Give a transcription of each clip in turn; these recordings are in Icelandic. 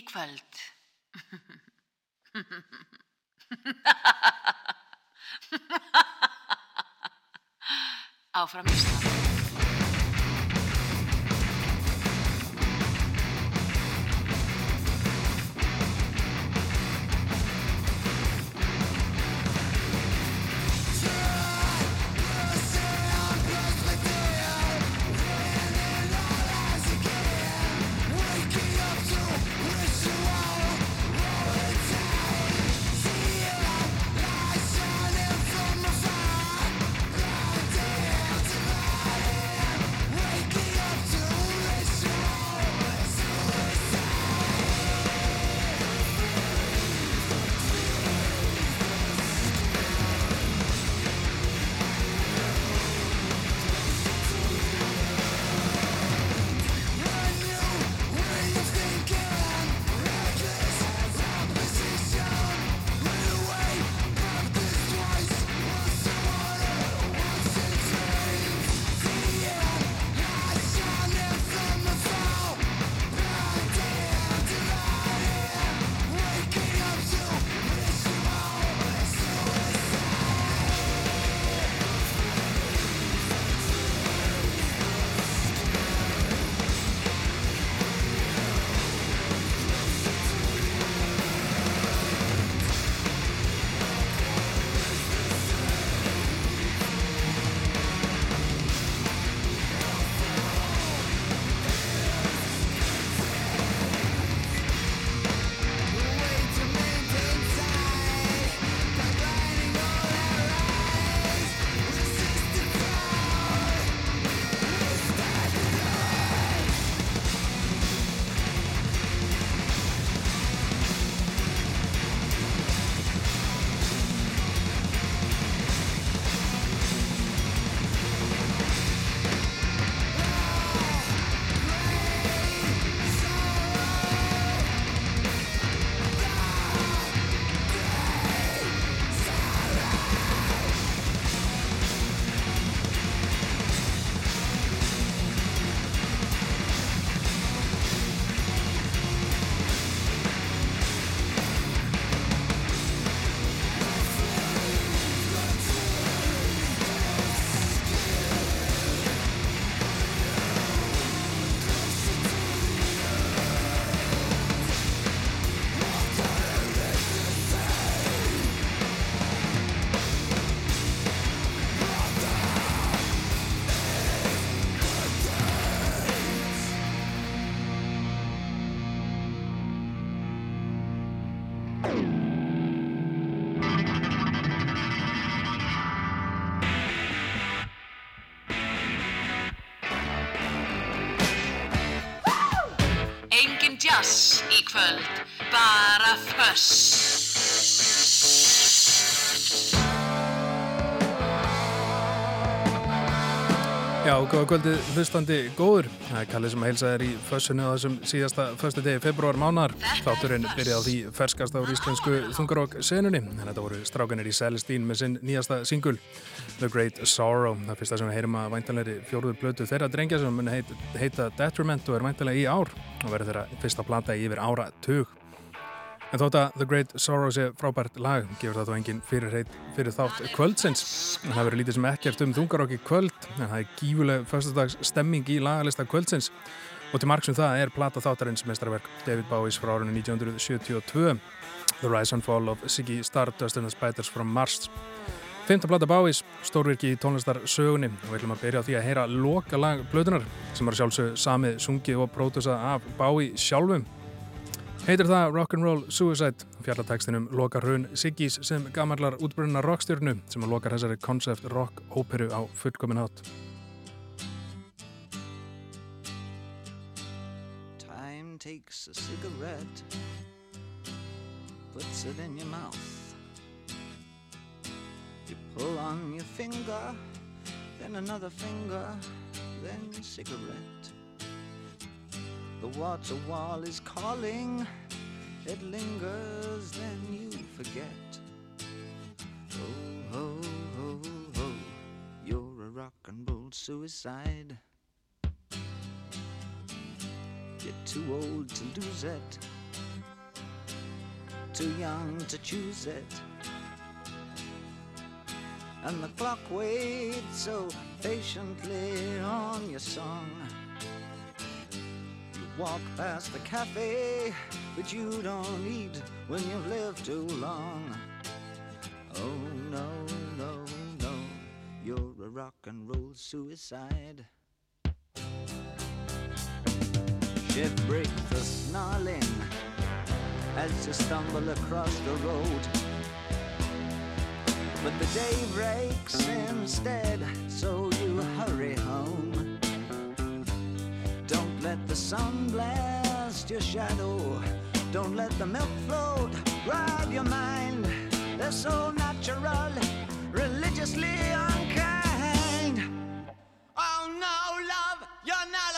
í kvöld. Áfram Ísland. Kvöld, bara föss. Já, góða kvöldið hlustandi góður. Það er Kallið sem að heilsa þér í fössinu á þessum síðasta föstu degi februar mánar. Þátturinn byrjaði á því ferskast á íslensku þungarokk senunni. En þetta voru strákanir í Celestine með sinn nýjasta singul The Great Sorrow. Það fyrsta sem við heyrum að væntalegri fjóruður blötu þeirra drengja sem mun heit, heita Detriment og er væntalega í ár og verður þeirra fyrsta plata í yfir ára tug. En þótt að The Great Sorrow sé frábært lag, gefur það þó engin fyrir, fyrir þátt kvöldsins. En það verður lítið sem ekkert um þungarokki kvöld, en það er gífuleg fyrstadags stemming í lagalista kvöldsins. Og til margsum það er plata þáttarins mestrarverk David Bowies frá árunni 1972, The Rise and Fall of Ziggy Stardust and the Spiders from Mars. Fymta plata Bowies, stórvirki í tónlistar sögunni og við ætlum að byrja á því að heyra loka lag blöðunar sem var sjálfsög samið, sungið og pródusað af Bowie sjálfum. Heitir það Rock'n'Roll Suicide fjallatekstinum lokar raun Siggis sem gamarlar útbrunna rockstjörnu sem lokar þessari konsept rock óperu á fullkomin hátt. Time takes a cigarette, puts it in your mouth. On your finger, then another finger, then cigarette. The water wall is calling, it lingers, then you forget. Oh, ho, ho, ho, you're a rock and roll suicide. You're too old to lose it, too young to choose it. And the clock waits so patiently on your song. You walk past the cafe, but you don't eat when you've lived too long. Oh no, no, no, you're a rock and roll suicide. Shift break the snarling as you stumble across the road. But the day breaks instead, so you hurry home. Don't let the sun blast your shadow. Don't let the milk float rob your mind. They're so natural, religiously unkind. Oh no, love, you're not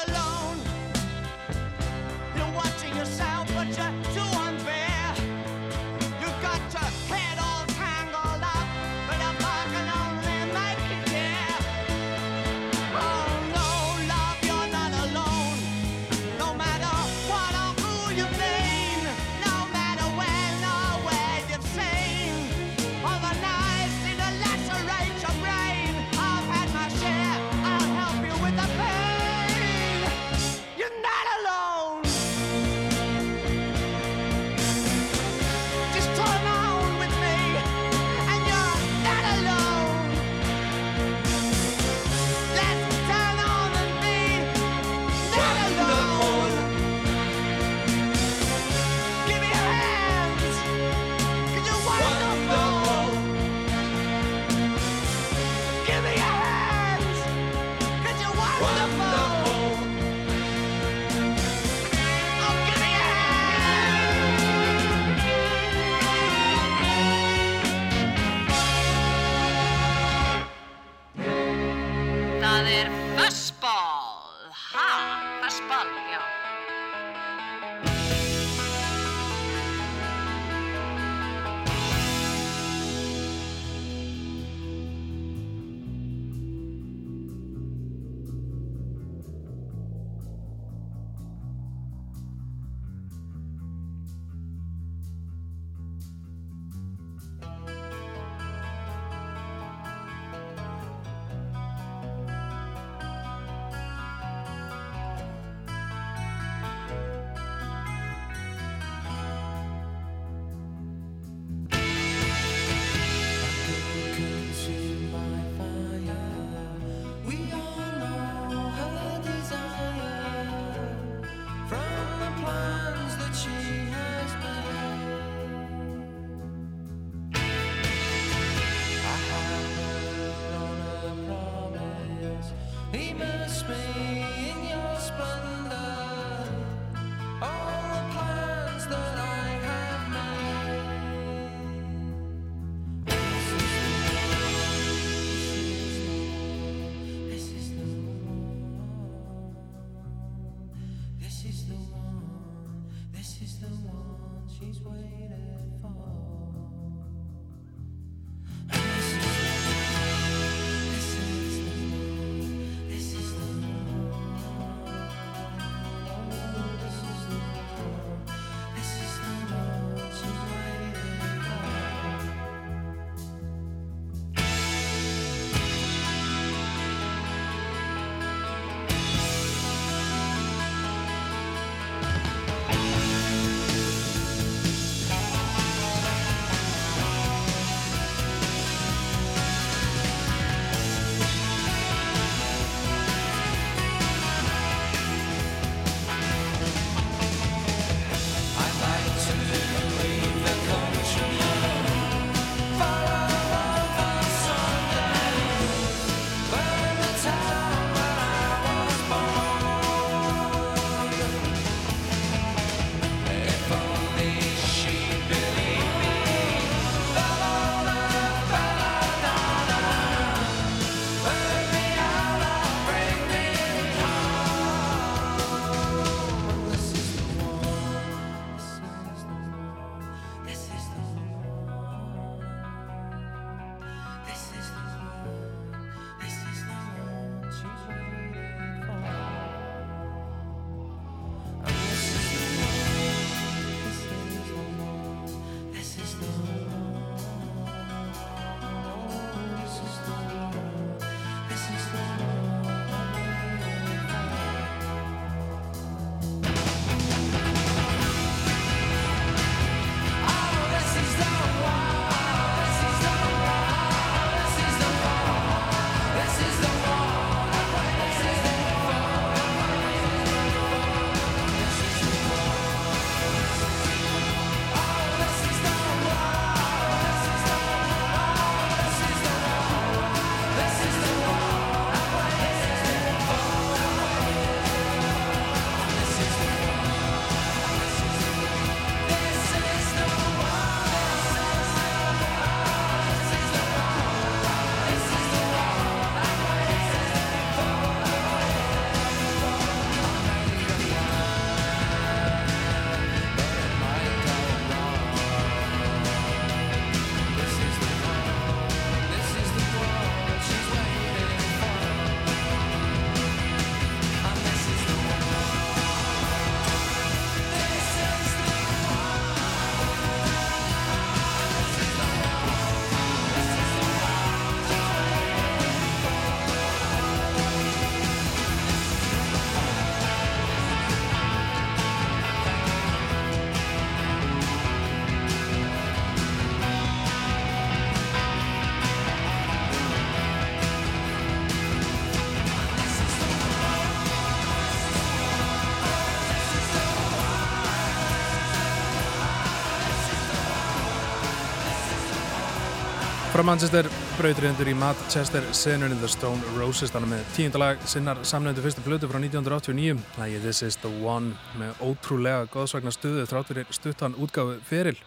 Frá Manchester brautriðendur í Manchester senunni The Stone Roses þannig með tíundalag sinnar samnöndu fyrstu blötu frá 1989 Lægi This is the One með ótrúlega góðsvagnar stuðu þráttur er stuttan útgáfu feril.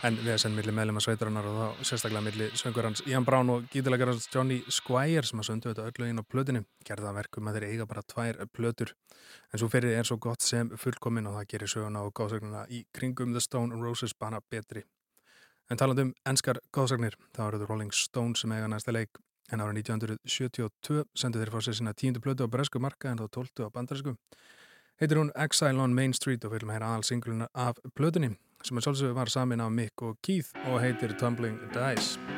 En við erum senn millir meðlema sveitarannar og þá sérstaklega millir söngurans Ian Brown og gítilegarans Johnny Squire sem að söndu þetta öllu inn á plötinu gerða verkum að þeir eiga bara tvær plötur. En svo ferið er svo gott sem fullkominn og það gerir söguna og góðsvagnarna í kringum The Stone Roses bana betri En talandum ennskar góðsagnir, þá eru það Rolling Stones sem eiga næsta leik en ára 1972 sendu þeir fá sér sína tíundu blödu á bresku marka en þá tóltu á bandarisku. Heitir hún Exile on Main Street og viljum heyra aðal singluna af blödunni sem er svolítið var samin af Mick og Keith og heitir Tumbling Dice.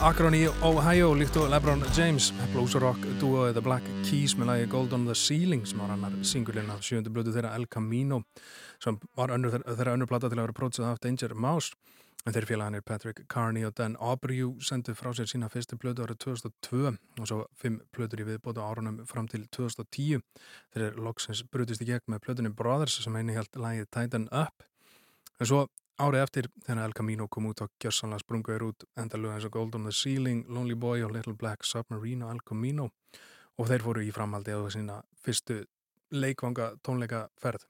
Akron í Ohio líkt og Lebron James blues rock duoið The Black Keys með lagi Gold on the Ceiling sem var hannar singulinn af sjöndu blödu þeirra El Camino sem var önnur, þeirra önnur platta til að vera prótsað af Danger Mouse. En þeirri félaganir Patrick Carney og Dan Abreu sendu frá sér sína fyrstu blödu árið 2002 og svo fimm blödur í viðbótu árunum fram til 2010 þeirri loksins brutist í gegn með blödunum Brothers sem eini held lagið Titan Up. En svo Árið eftir þegar El Camino kom út og gjörsanlega sprungaður út endalög eins og Gold on the Ceiling, Lonely Boy og Little Black Submarine og El Camino og þeir fóru í framhaldi á þessina fyrstu leikvanga tónleika ferð.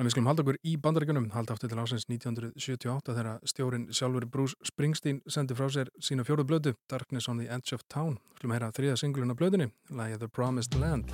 En við skulum halda okkur í bandaríkunum, halda aftur til ásins 1978 þegar stjórin sjálfur Bruce Springsteen sendi frá sér sína fjóruð blödu Darkness on the Edge of Town. Skulum heyra þriða singluna blödunni, lægið The Promised Land.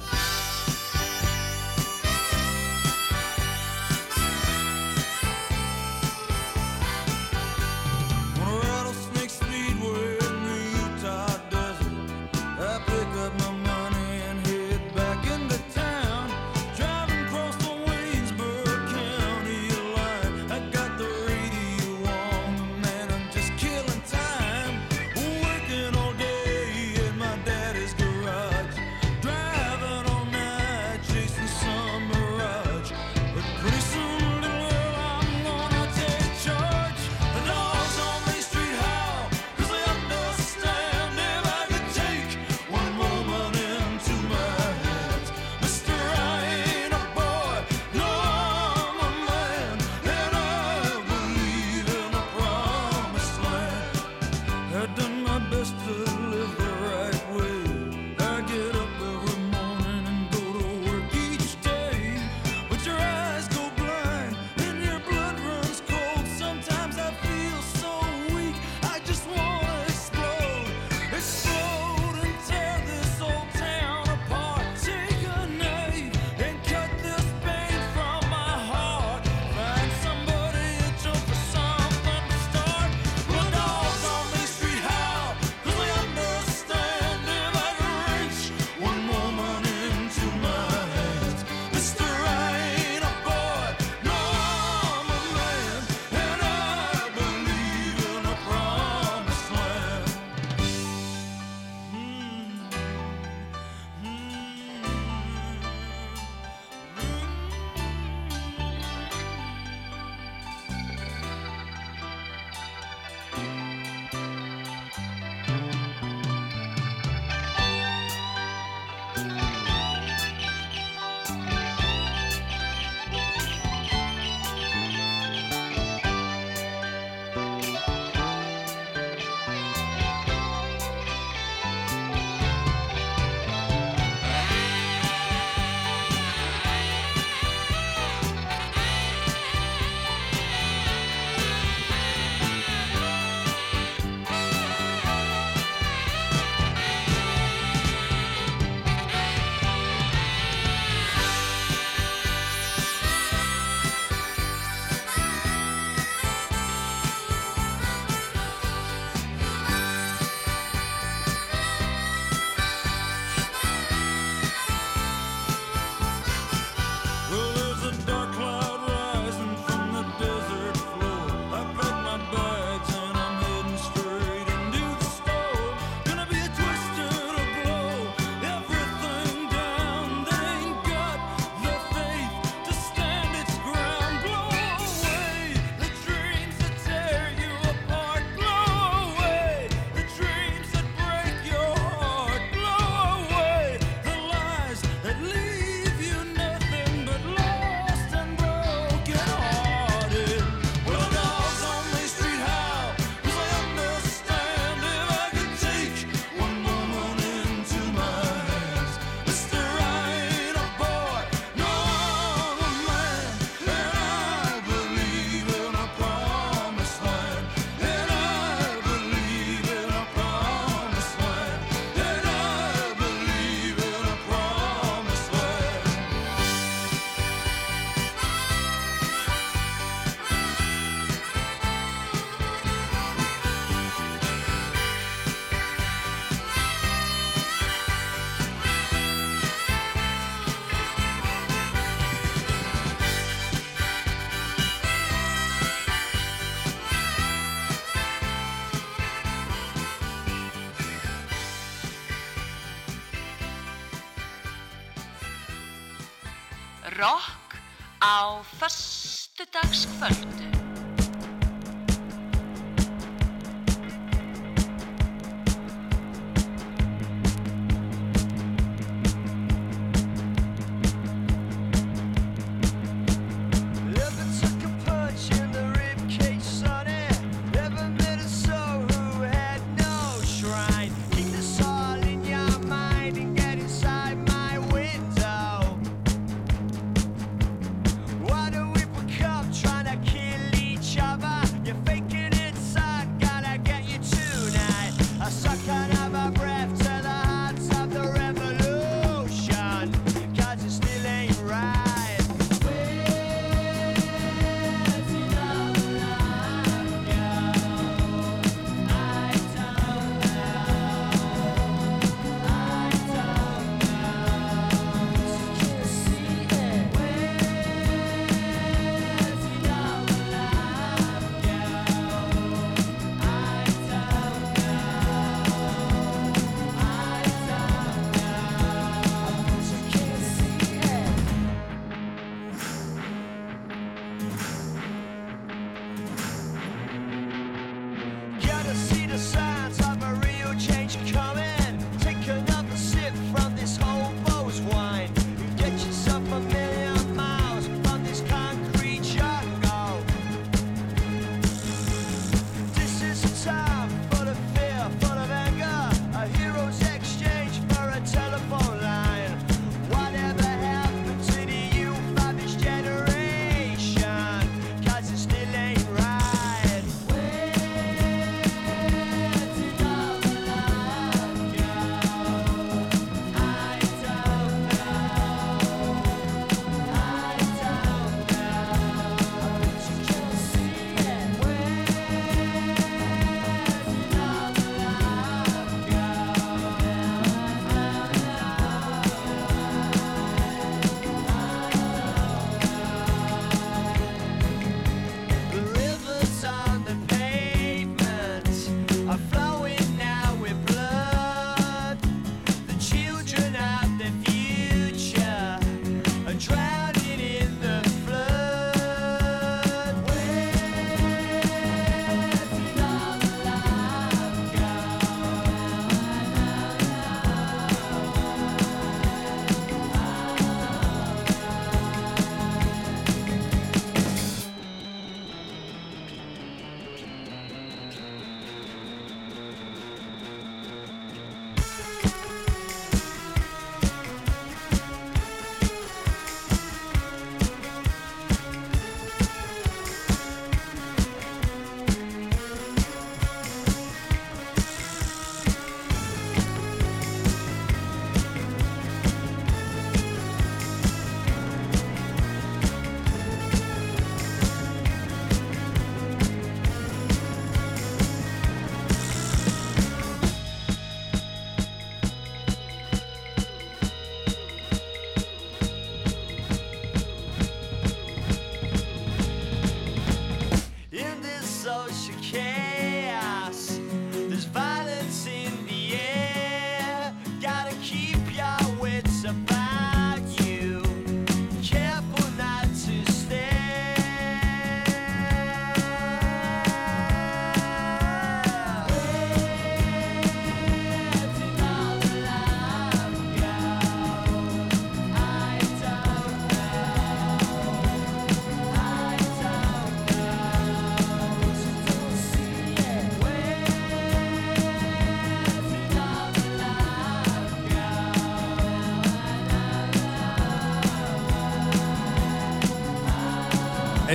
Á föstudagskvöldu.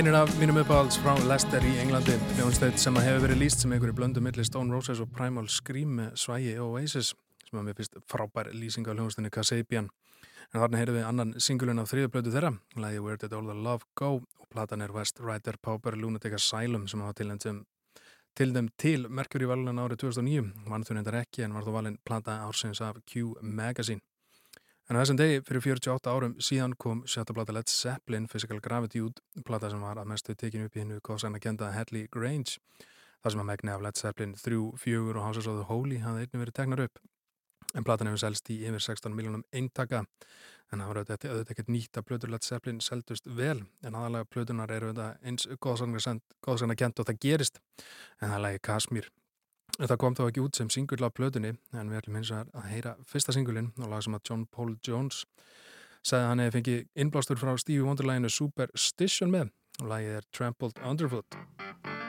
Einir af mínum uppáhalds frá Leicester í Englandi hljónsteit sem að hefur verið líst sem einhverju blöndu millir Stone Roses og Primal Scream með svægi Oasis sem að mér finnst frábær lýsing á hljónstinni Kasabian. En þarna heyrðum við annan singulun af þriðublödu þeirra lægi Where Did All The Love Go? Og platan er West Rider Pauper Lunatic Asylum sem hafa til, til þeim til Mercury valun árið 2009 vann þú nefndar ekki en var þú valin plata ársins af Q Magazine En þessum degi fyrir 48 árum síðan kom sjötta plata Led Zeppelin Physical Gravity út, plata sem var að mestu tekinu upp í hennu góðsæna kenda Hedley Grange þar sem að megni af Led Zeppelin 3, 4 og Houses of the Holy hafði einnig verið tegnar upp. En platan hefur selst í yfir 16 miljónum eintaka en það var auðvitað, auðvitað ekkert nýtt að plötur Led Zeppelin seldust vel en aðalega plötunar eru auðvitað eins góðsagna kent og það gerist. En það lagi Kasmír Það kom þá ekki út sem singull á plötunni en við ætlum hins að heyra fyrsta singullin og lag sem að John Paul Jones sagði að hann hefði fengið innblástur frá Stevie Wonder-læginu Superstition með. Og lagið er Trampled Underfoot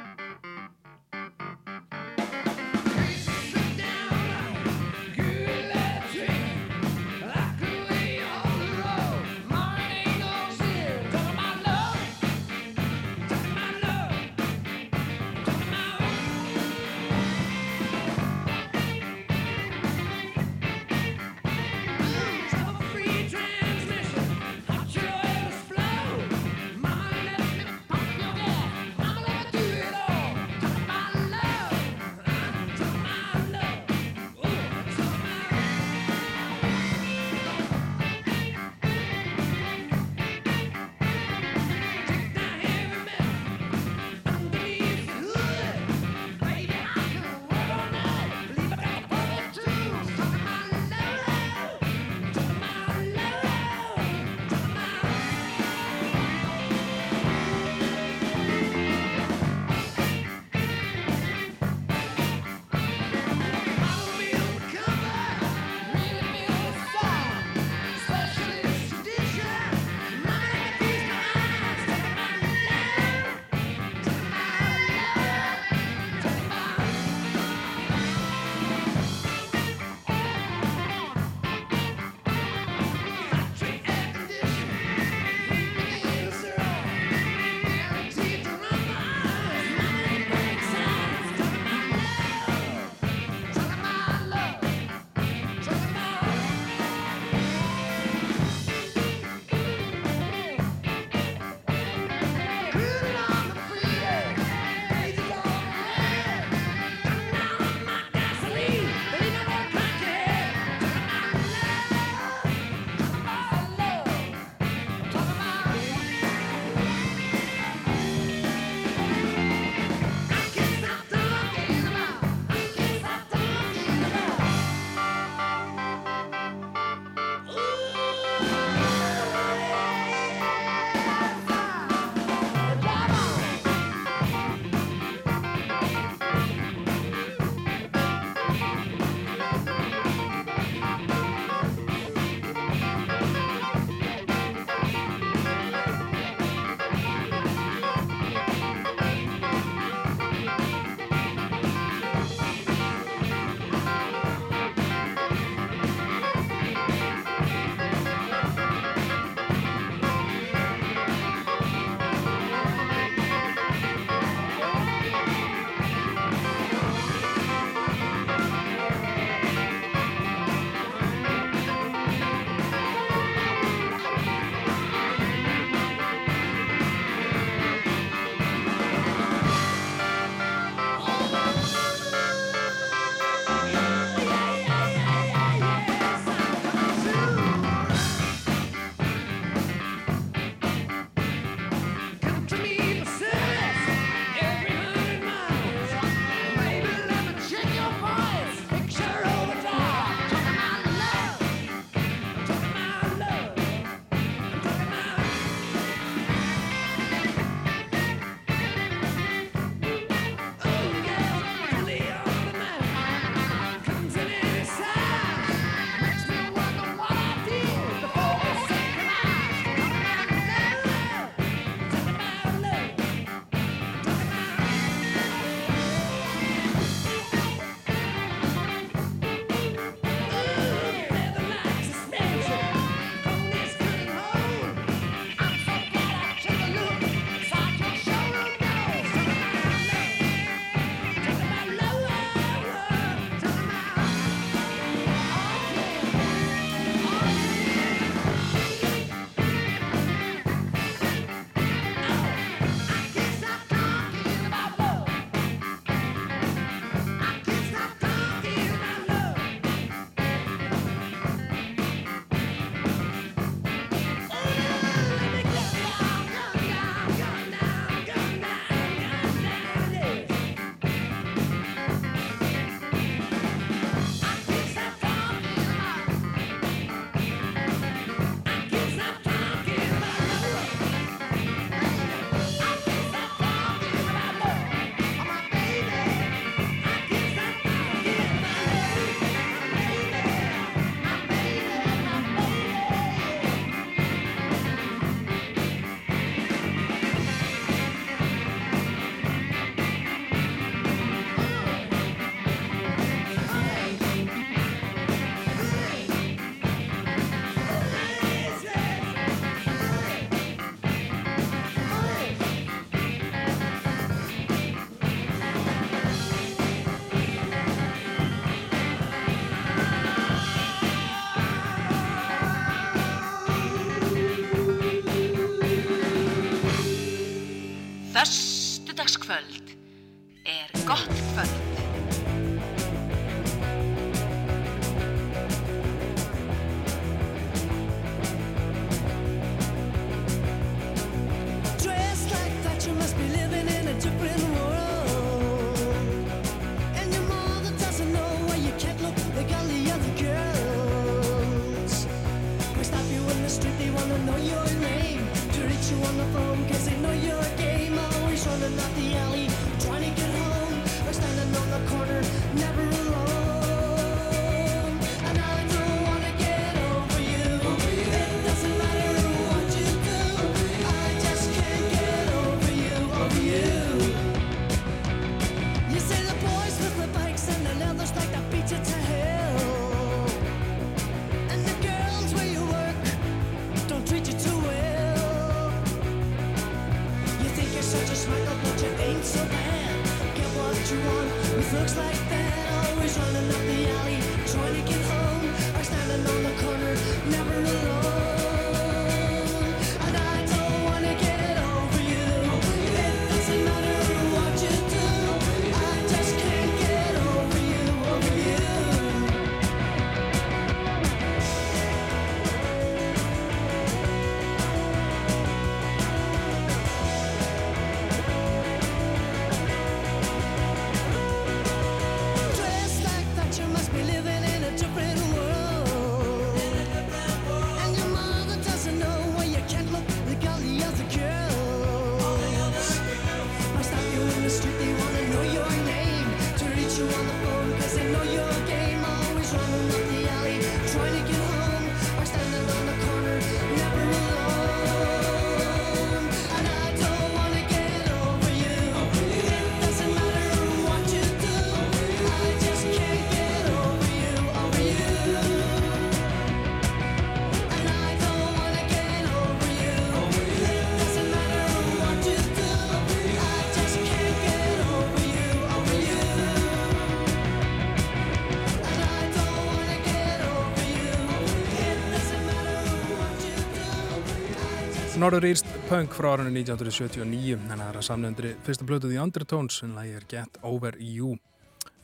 Norður Írst punk frá árunni 1979 en það er að samnefndri fyrsta blötu The Undertones en lægi er Get Over You.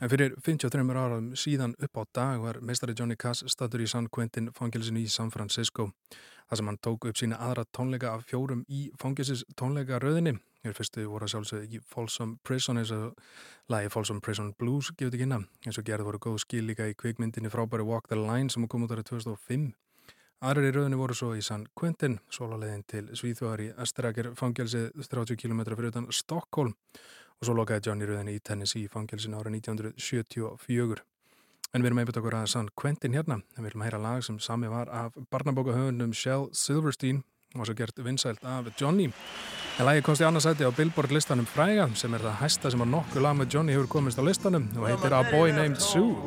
En fyrir 53 áraðum síðan upp á dag var meistari Johnny Cass statur í San Quentin fangilsinu í San Francisco. Þar sem hann tók upp sína aðra tónleika af fjórum í fangilsis tónleika rauðinni hér fyrstu voru að sjálfsögðu ekki Folsom Prison eins og lægi Folsom Prison Blues gefið ekki innan eins og gerði voru góð skil líka í kvikmyndinni frábæri Walk the Line sem kom út ára 2005 Aðrar í rauninni voru svo í San Quentin, sólalegin til Svíþjóðar í Estrakir fangelsið 30 km fyrir utan Stokkólm og svo lokaði John í rauninni í Tennessee fangelsin ára 1974. En við erum einbjönd okkur að San Quentin hérna, en við erum að heyra lag sem sami var af barnabókahöfundum Shell Silverstein og svo gert vinsælt af Johnny. En lagi komst í annarsæti á Billboard listanum Fræga sem er það hæsta sem á nokkuð lag með Johnny hefur komist á listanum og heitir A Boy Named Sue.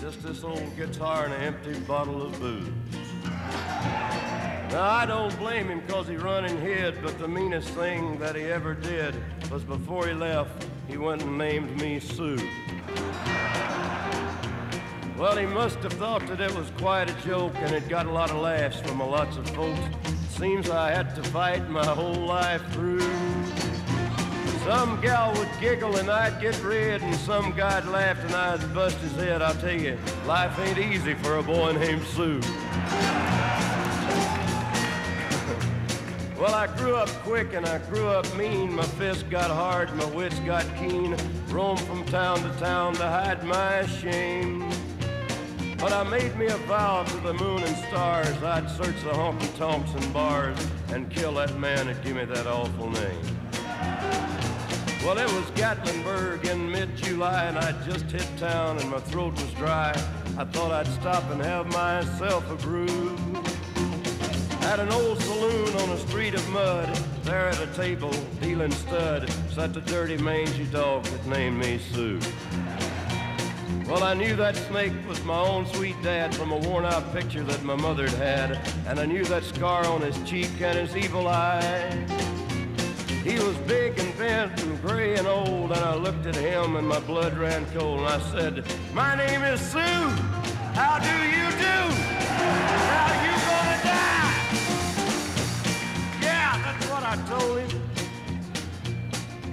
Just this old guitar and an empty bottle of booze. Now, I don't blame him because he run and hid, but the meanest thing that he ever did was before he left, he went and named me Sue. Well, he must have thought that it was quite a joke, and it got a lot of laughs from a lots of folks. Seems I had to fight my whole life through. Some gal would giggle and I'd get red, and some guy'd laugh and I'd bust his head. I'll tell you, life ain't easy for a boy named Sue. well, I grew up quick and I grew up mean. My fists got hard, my wits got keen. Roamed from town to town to hide my shame. But I made me a vow to the moon and stars I'd search the honky tonks and bars and kill that man that gave me that awful name. Well, it was Gatlinburg in mid-July, and I'd just hit town, and my throat was dry. I thought I'd stop and have myself a brew. At an old saloon on a street of mud, there at a table, dealing stud, sat the dirty, mangy dog that named me Sue. Well, I knew that snake was my own sweet dad from a worn-out picture that my mother'd had, and I knew that scar on his cheek and his evil eye. He was big and bent and gray and old, and I looked at him and my blood ran cold, and I said, My name is Sue. How do you do? How you gonna die? Yeah, that's what I told him.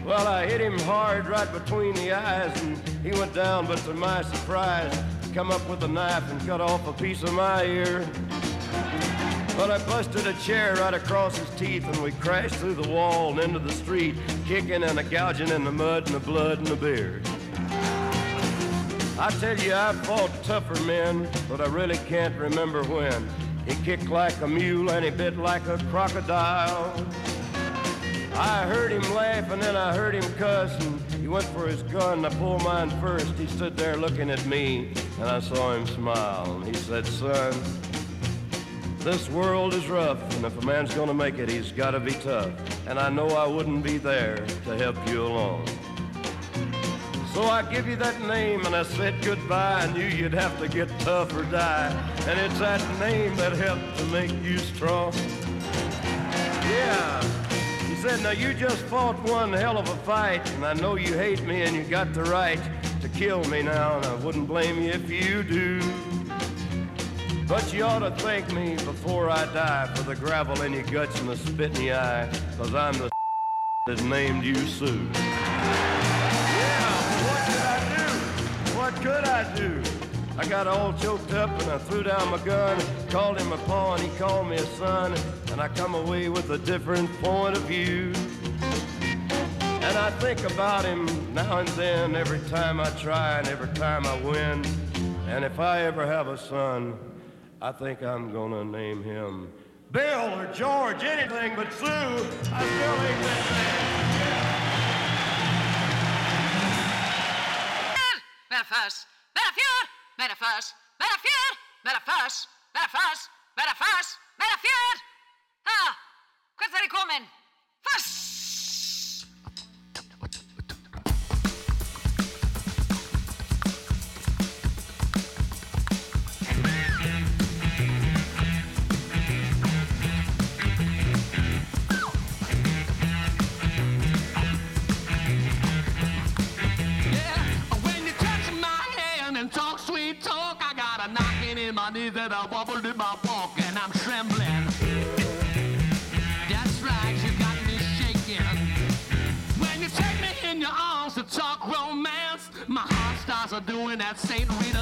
Well, I hit him hard right between the eyes, and he went down, but to my surprise, he come up with a knife and cut off a piece of my ear. But I busted a chair right across his teeth and we crashed through the wall and into the street, kicking and a gouging in the mud and the blood and the beard. I tell you, I've fought tougher men, but I really can't remember when. He kicked like a mule and he bit like a crocodile. I heard him laugh and then I heard him cuss and he went for his gun. I pulled mine first. He stood there looking at me and I saw him smile. And he said, son, this world is rough and if a man's gonna make it, he's gotta be tough. And I know I wouldn't be there to help you along. So I give you that name and I said goodbye. I knew you'd have to get tough or die. And it's that name that helped to make you strong. Yeah He said, now you just fought one hell of a fight, and I know you hate me and you got the right to kill me now, and I wouldn't blame you if you do. But you ought to thank me before I die for the gravel in your guts and the spit in your eye, cause I'm the that named you Sue. Yeah, what could I do? What could I do? I got all choked up and I threw down my gun, called him a paw and he called me a son, and I come away with a different point of view. And I think about him now and then, every time I try and every time I win. And if I ever have a son, I think I'm gonna name him Bill or George, anything but Sue. I still ain't that man. Better fuss, better fear. Better fuss, better fear. Ah, er ég komin? Fuss! That I wobbled in my walk and I'm trembling. That's right, you got me shaking. When you take me in your arms to talk romance, my heart starts doing that St. Rita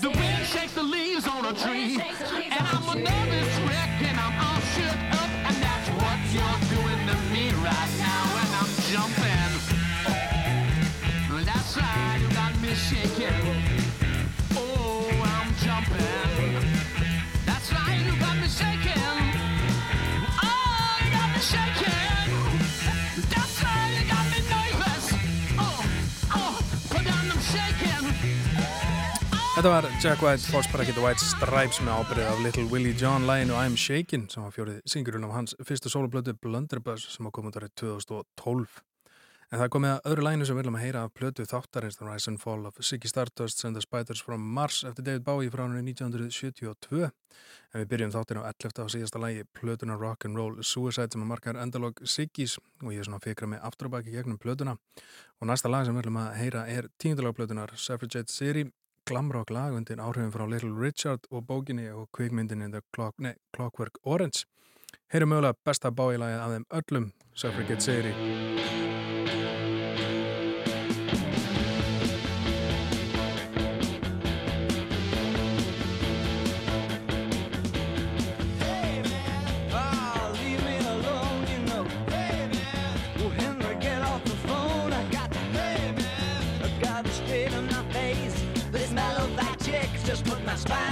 The wind shakes the leaves on a tree, and I'm a nervous wreck, and I'm all shook up. Þetta var Jack White, Force Bracket White Stripes með ábyrðið af Little Willie John lægin og I'm Shakin' sem var fjórið singurinn af hans fyrstu soloplötu Blunderbuss sem komið árið 2012. En það komið að öðru læginu sem við viljum að heyra af plötu þáttarins The Rise and Fall of Ziggy Stardust and the Spiders from Mars eftir David Bowie frá hann 1972. En við byrjum þáttin á 11. og síðasta lægi plötuna Rock'n'Roll Suicide sem að markar endalog Ziggys og ég er svona fikra með aftur og baki gegnum plötuna. Og næsta lag sem við viljum að heyra er tíundalagplötunar Suffragette Siri glamrock lag undir áhrifin frá Little Richard og bókinni og kvikmyndinni The Clock, nei, Clockwork Orange. Heyrum mögulega besta báilagið af þeim öllum, Suffragette segir í. Spine.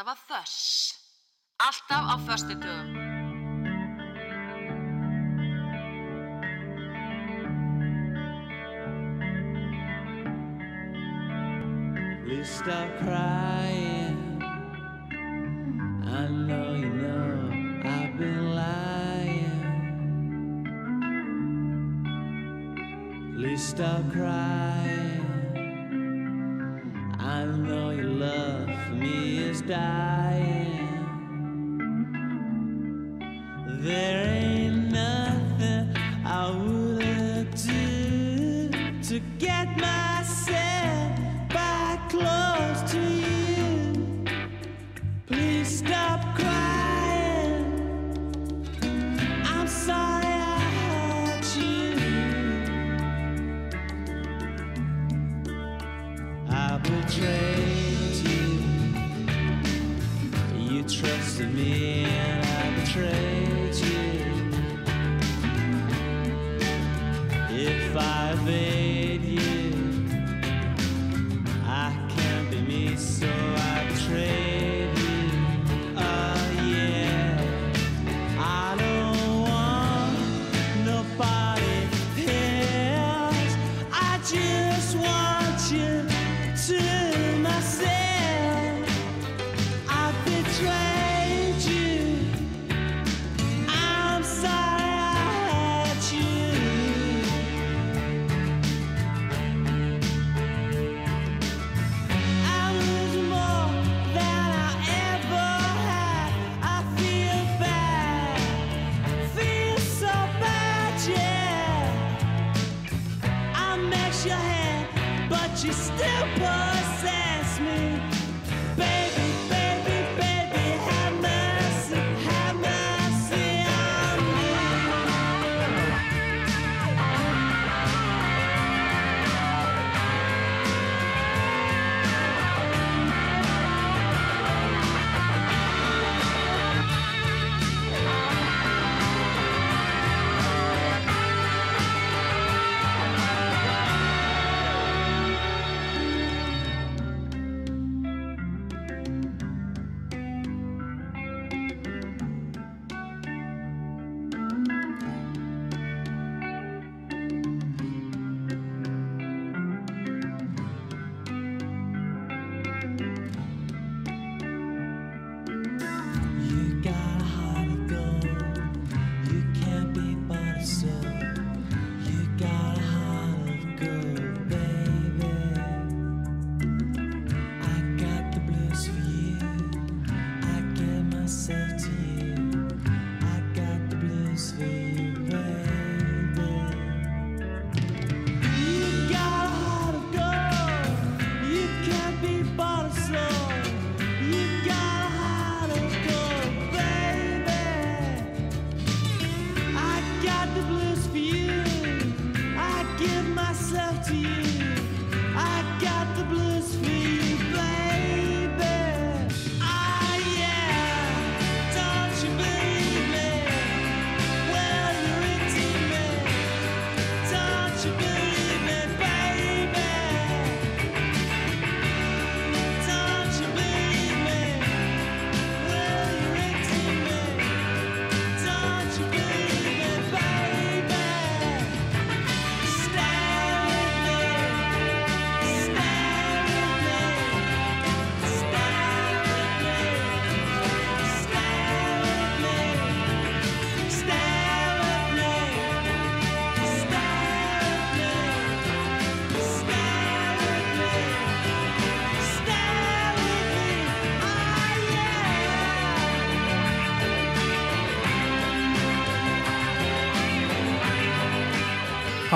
Skamstafa þöss. Alltaf á förstu dögum. Please stop crying. I know you know I've been lying. Please stop crying. Me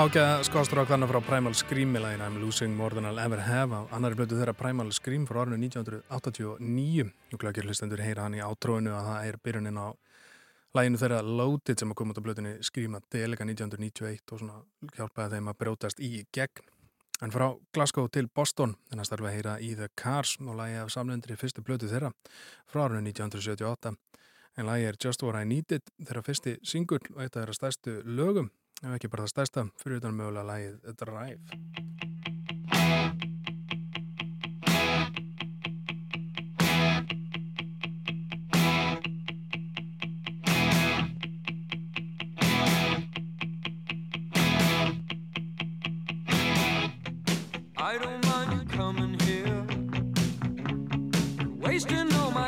ágæða skástrákana frá Primal Scream í lægin I'm Losing More Than I'll Ever Have af annari blötu þeirra Primal Scream frá árinu 1989 og glöggir hlustendur heyra hann í átróinu að það er byrjunin á læginu þeirra Loaded sem að koma út af blötunni Scream að delika 1991 og svona hjálpaði þeim að brótast í gegn. En frá Glasgow til Boston þannig að starfa að heyra í The Cars og lægi af samlendri fyrstu blötu þeirra frá árinu 1978 en lægi er Just What I Needed þeirra fyrsti singull og eitt af þeirra stærstu lögum ef ekki bara það stærsta, fyrir utan mögulega lægið Drive.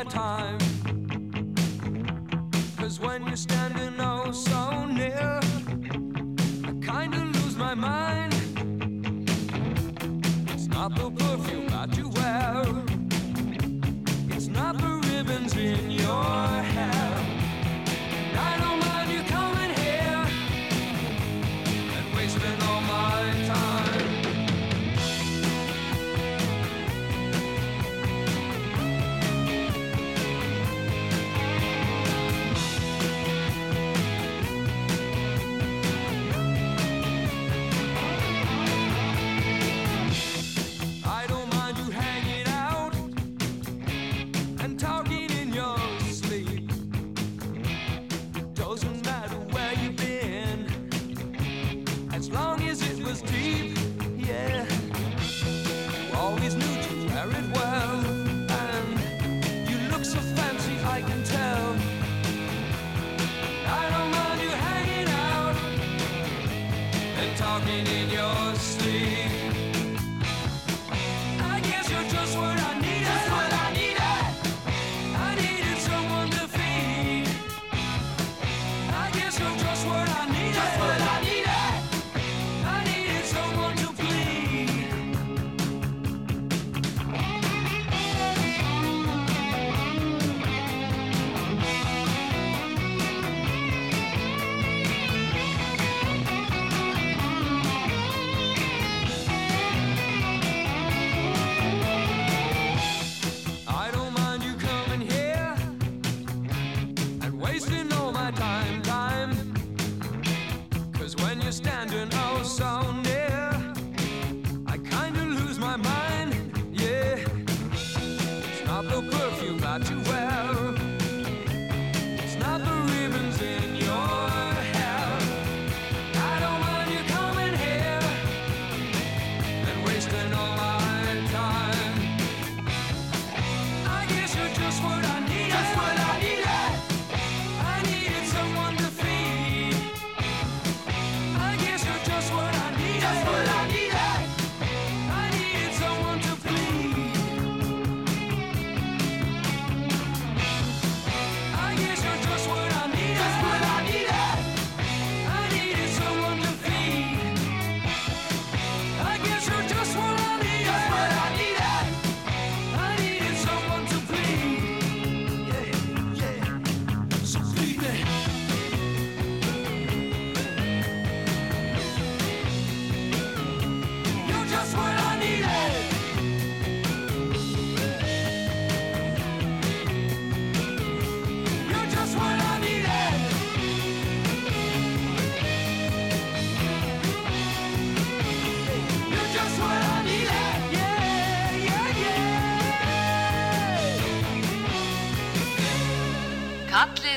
Time. Cause when you're standing oh so near my mind. It's not the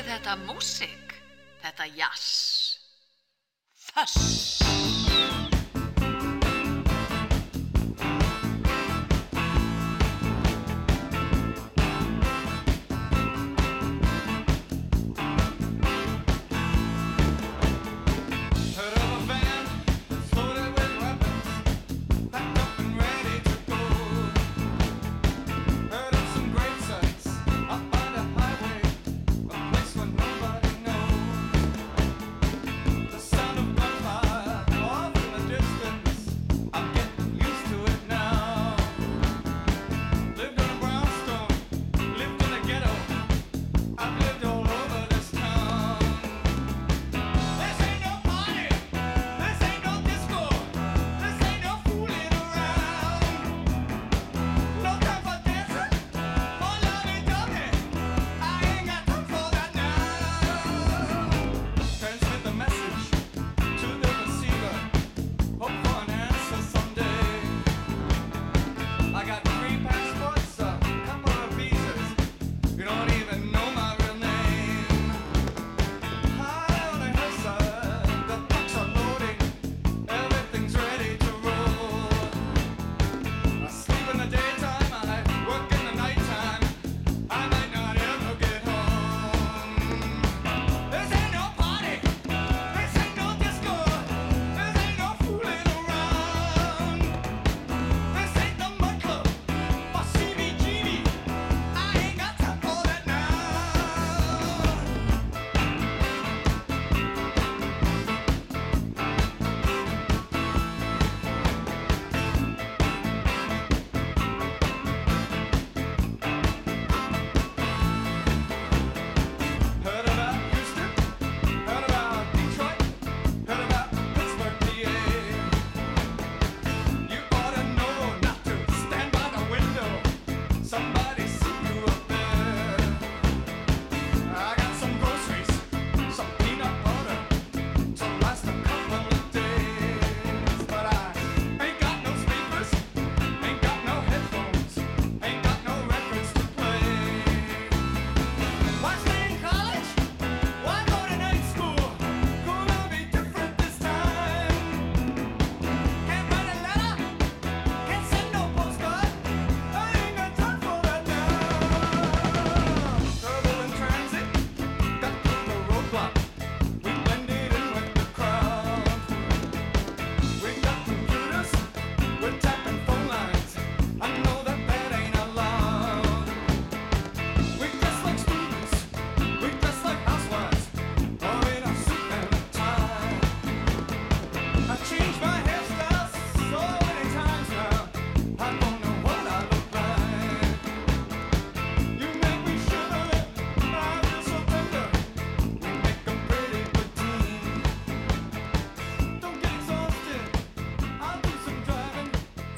er þetta músik, þetta jazz. Þess!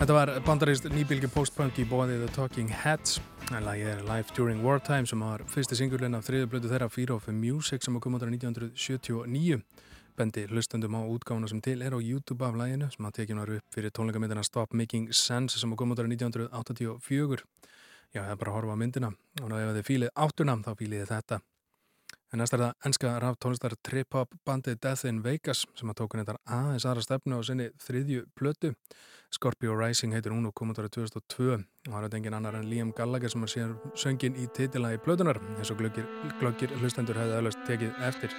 Þetta var bandarist nýbylgi post-punk í bóði The Talking Heads. En lagið er Life During Wartime sem var fyrsti singulinn af þriðu blödu þeirra Fear of Music sem kom út á 1979 bendi hlustandum á útgáfuna sem til er á YouTube af laginu sem að tekið var upp fyrir tónleikamindina Stop Making Sense sem kom út á 1984 Já, það er bara að horfa á myndina. Og ef þið fílið áttuna þá fílið þið þetta. En næst er það ennska raf tónlistar trip-hop bandið Death in Vegas sem að tókun þetta aðeins aðra stefnu á sinni þriðju plötu. Scorpio Rising heitir hún og kom út ára 2002 og það er engin annar en Liam Gallagher sem að sér söngin í titila í plötunar eins og glöggir, hlustendur hefði öllast tekið eftir.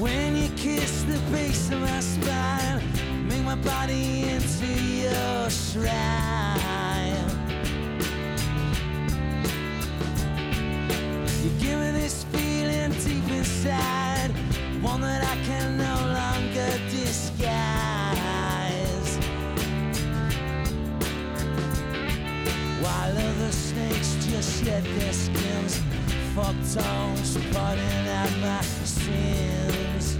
When you kiss the base of my spine, make my body into your shrine. You give me this feeling deep inside, shed their skins, fuck tongues putting out my sins.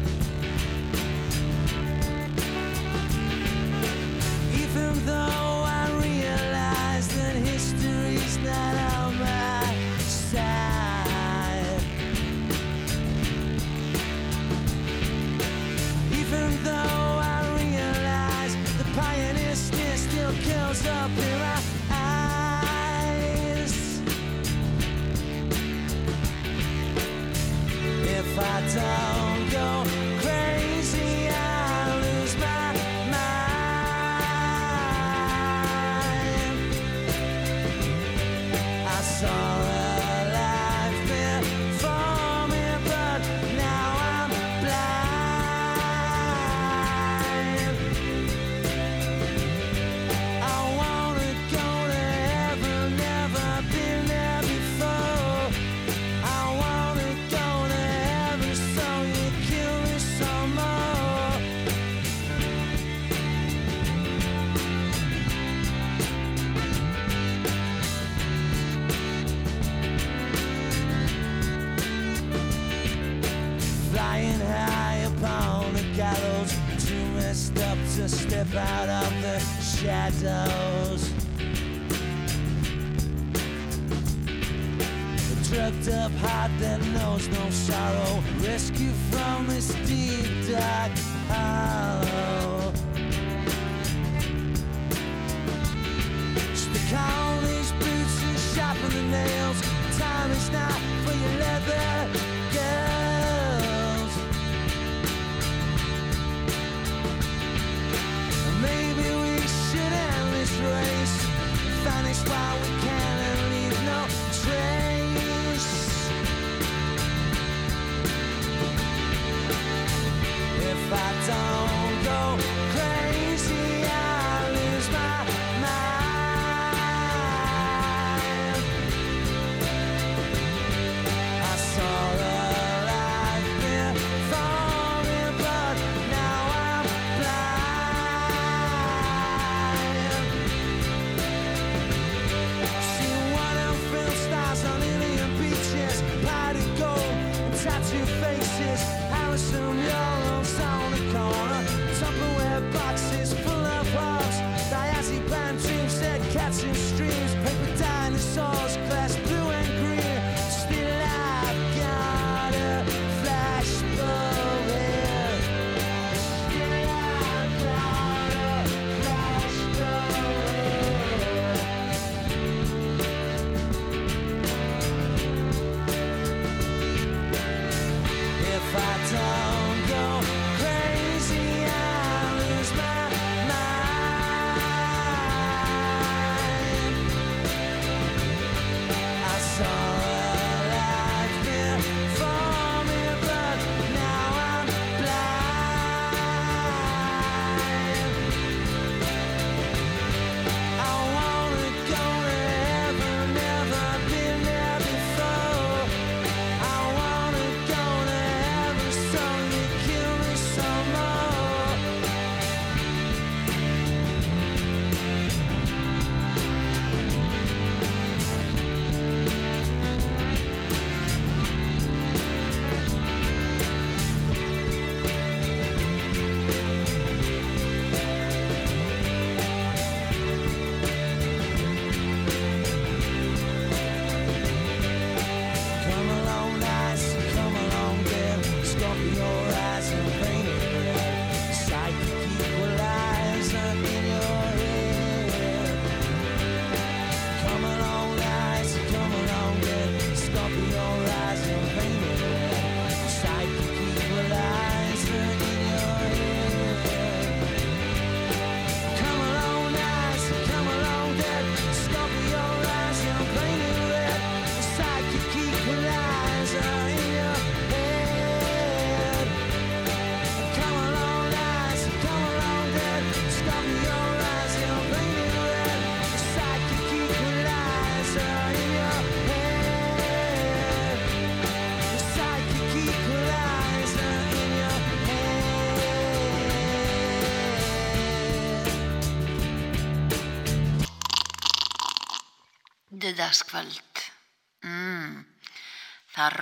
Even though out of the shadows. Drugged up heart that knows no sorrow, rescue from this deep dark hollow. Stick on these boots and sharpen the nails. Time is not for your leather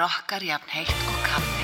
það rokkar jafn heitt og kaffi.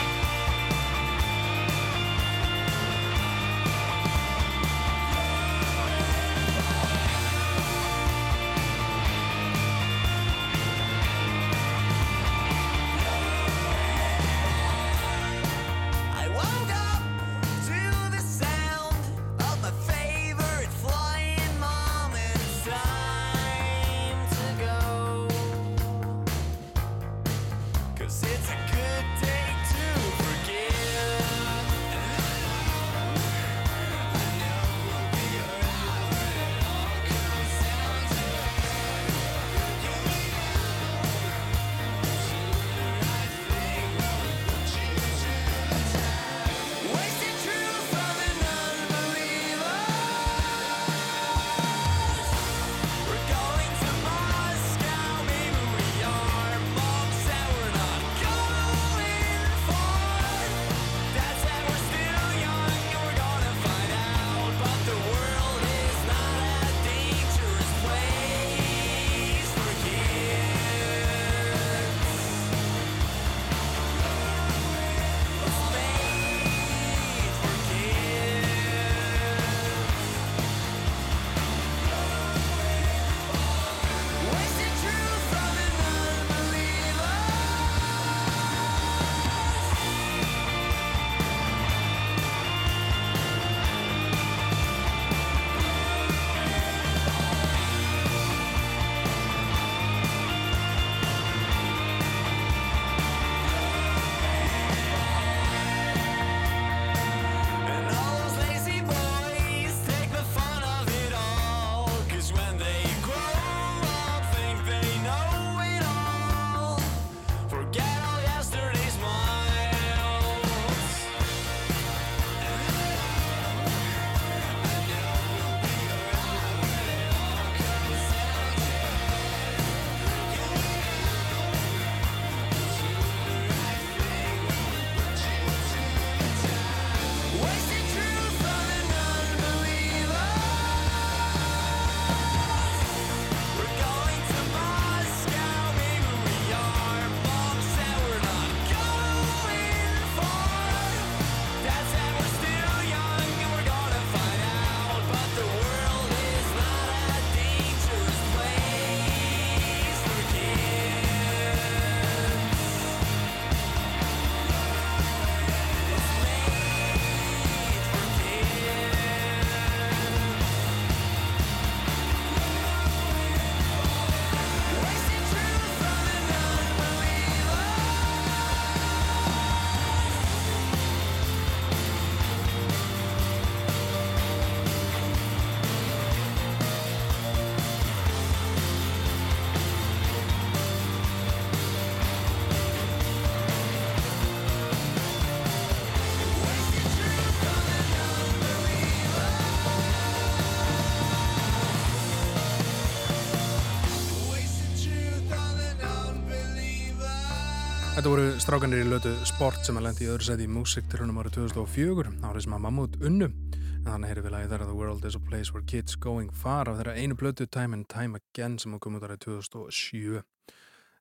Þetta voru strákanir í lötu sport sem að lendi í öðru sæti í músiktilunum árið 2004, árið sem að Mammut unnu. En þannig heyrðum við lagið þar að The World is a Place Where Kids Going Far af þeirra einu blötu Time and Time Again sem kom út árið 2007.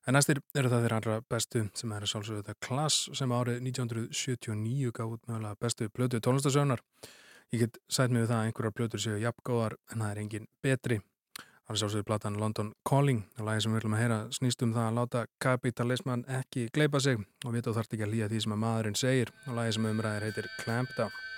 En næstir eru það þeirra allra bestu sem er að sjálfsögðu þetta Class sem árið 1979 gaf út mögulega bestu blötu tónlistasögnar. Ég get sætt mig við það að einhverjar blötur séu jafngóðar en það er engin betri. Það er sjálfsögðu platan London Calling og lagi sem við viljum að heyra snýst um það að láta kapitalisman ekki gleipa sig og vita þú þarft ekki að lýja því sem að maðurinn segir og lagi sem umræðir heitir Clampdown. Wasted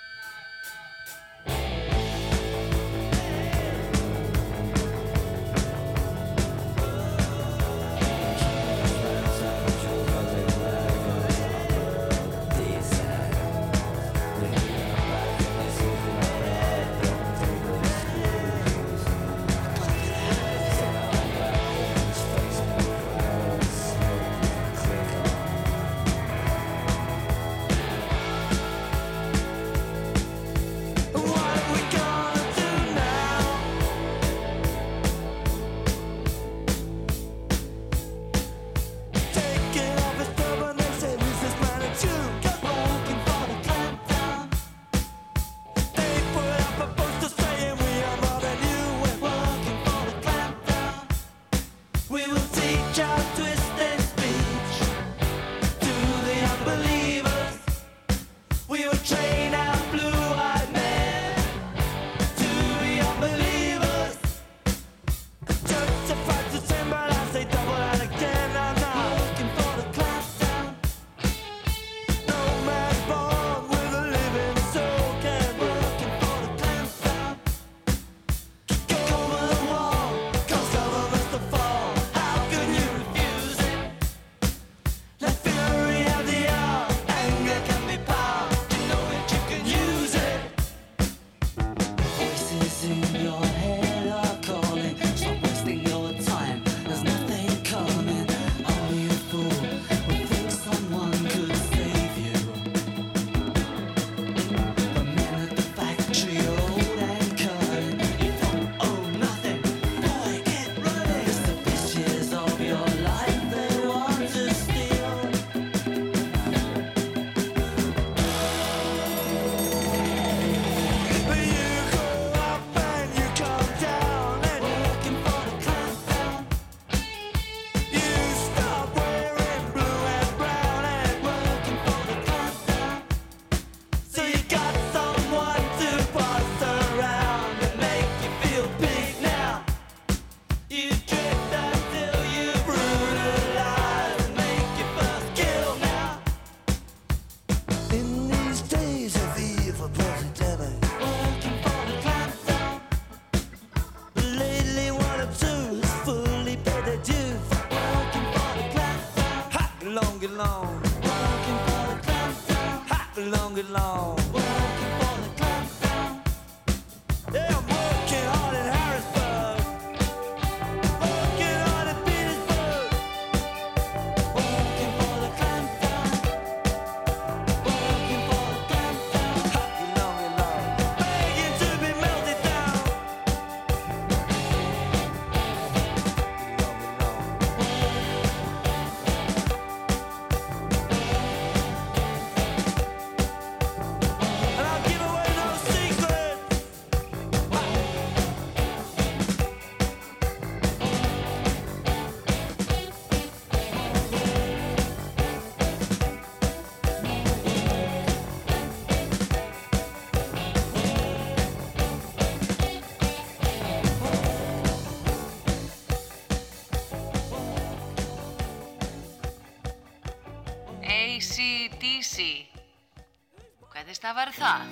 Hvernig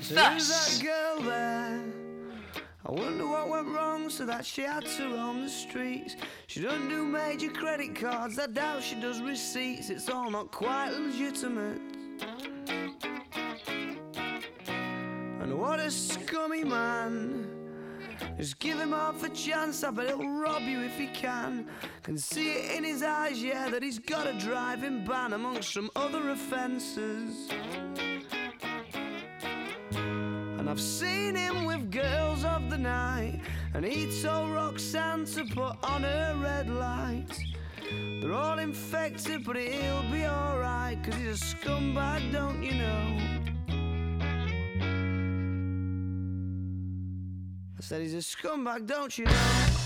stafar það? Who's that girl there? I wonder what went wrong so that she had to roam the streets. She doesn't do major credit cards, I doubt she does receipts. It's all not quite legitimate. And what a scummy man. Just give him half a chance, I bet he'll rob you if he can. Can see it in his eyes, yeah, that he's got a driving ban amongst some other offences. I've seen him with girls of the night. And he told Roxanne to put on her red light. They're all infected, but he'll be alright. Cause he's a scumbag, don't you know? I said he's a scumbag, don't you know?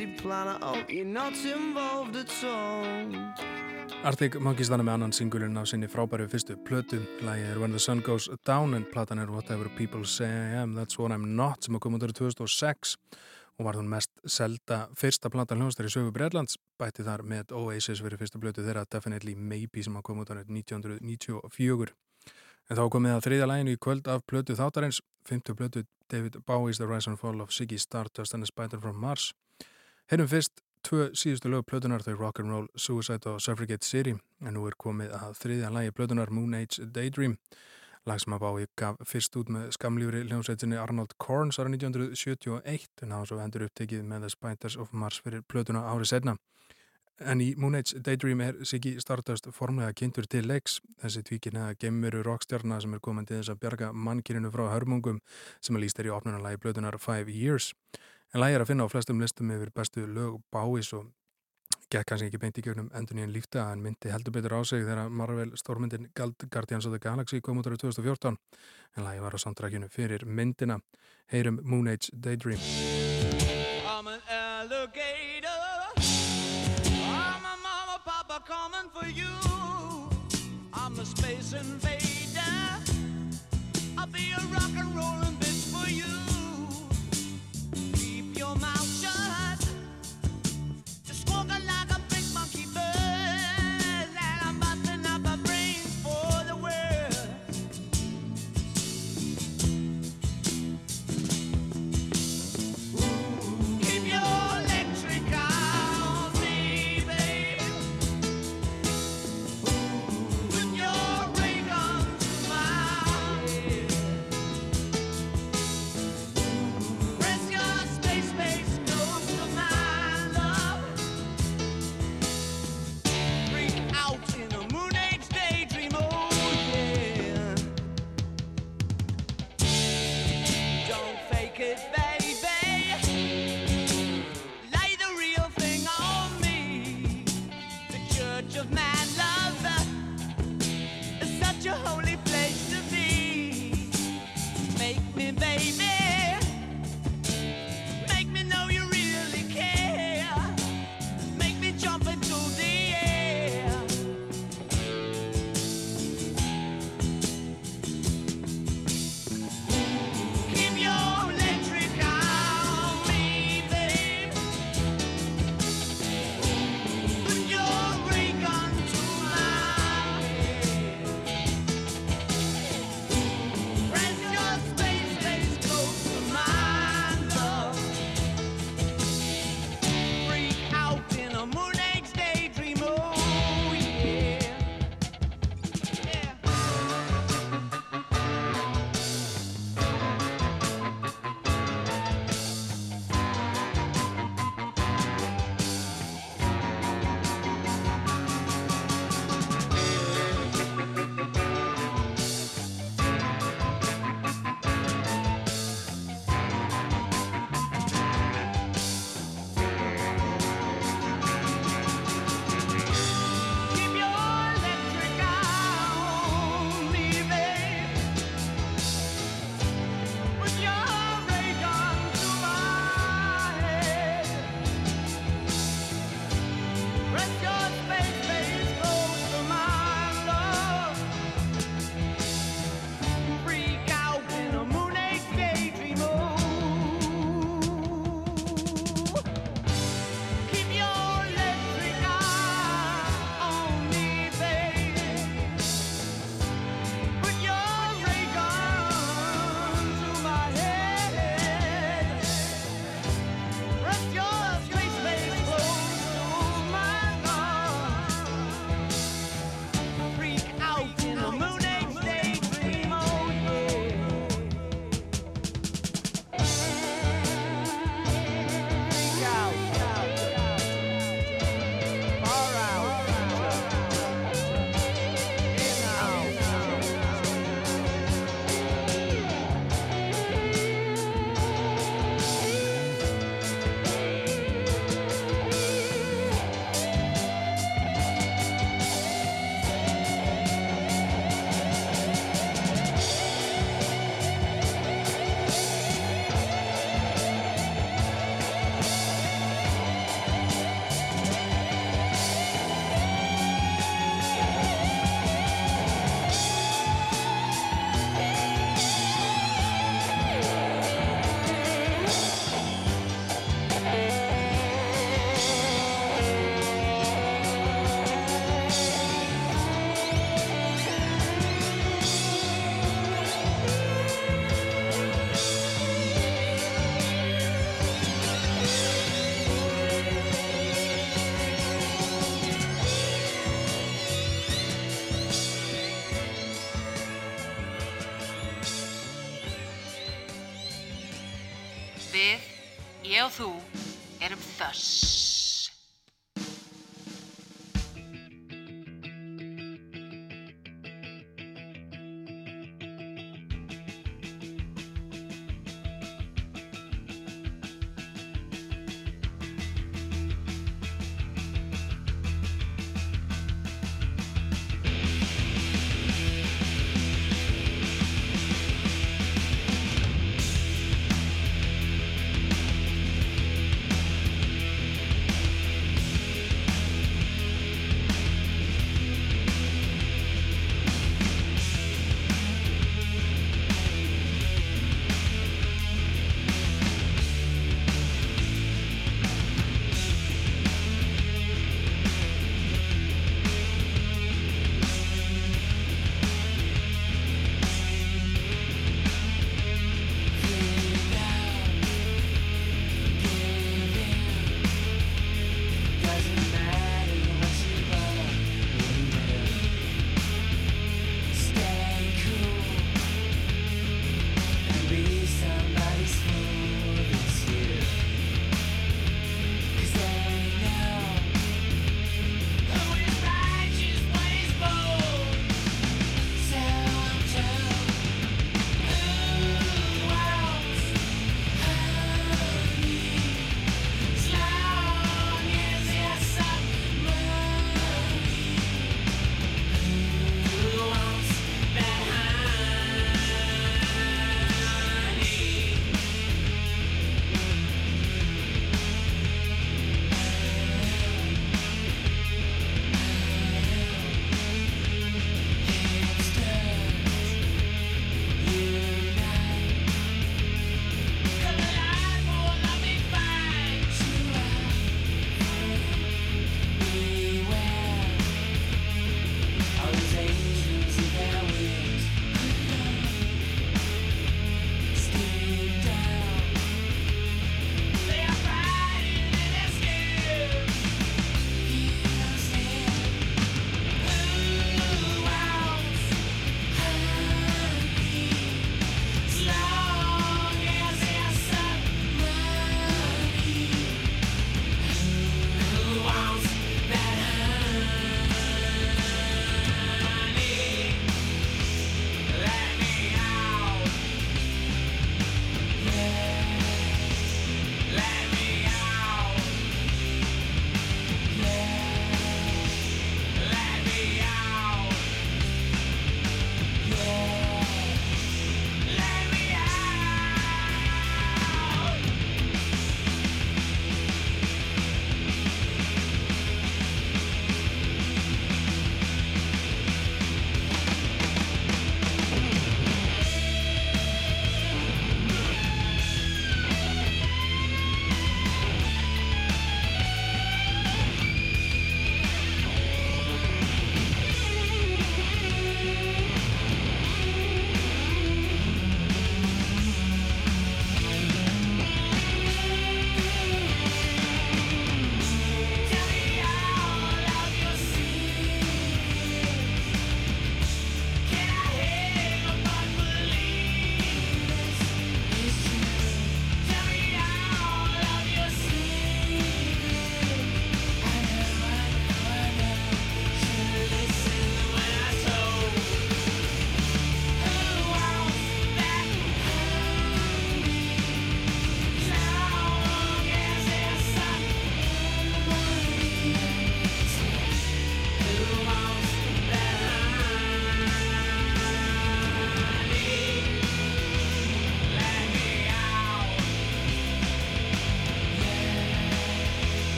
A nasty plan. I hope you're not involved at all. Arctic Monkeys þannig með annan singulinn á sinni frábæru fyrstu plötu. Lægi er When the Sun Goes Down en platan er Whatever People Say I Am, That's What I'm Not sem kom út árið 2006 og var hún mest selda fyrsta plata hljóðstar í sögu Breitlands. Bætti þar með Oasis fyrir fyrstu plötu þeirra Definitely Maybe sem kom árið 1994. En þá komið að þriðja læginu í kvöld af plötu þáttarins, fymtu plötu David Bowie's The Rise and Fall of Ziggy Stardust and the Spider from Mars. Heyrum fyrst tvö síðustu lög plötunar þau Rock'n'Roll, Suicide og Suffragette City en nú er komið að þriðja lagi plötunar Moon Age Daydream lag sem að Bái gaf fyrst út með skamlýfri hljómsveitinni Arnold Korn sára 1971 en á þessu endur upptekið með The Spiders of Mars fyrir plötuna árið setna. En í Moon Age Daydream er Siggi Stardust formlega kynntur til leiks. Þessi tvíkinniða gemuru rockstjárna sem er komandið þess að bjarga mannkyninu frá hörmungum sem að líst er í opnunanlægi blöðunar Five Years en lægir að finna á flestum listum yfir bestu lög báis og gekk kannski ekki beint í gegnum Endunín Lífta en myndi heldur betur á sig þegar Marvel stórmyndin Guardians of the Galaxy kom út ára 2014 en lægi var á samtrakjunu fyrir myndina. Heyrum Moon Age Daydream. I'm an alligator. I'm a mama papa coming for you. I'm a space invader. I'll be a rock'n'roller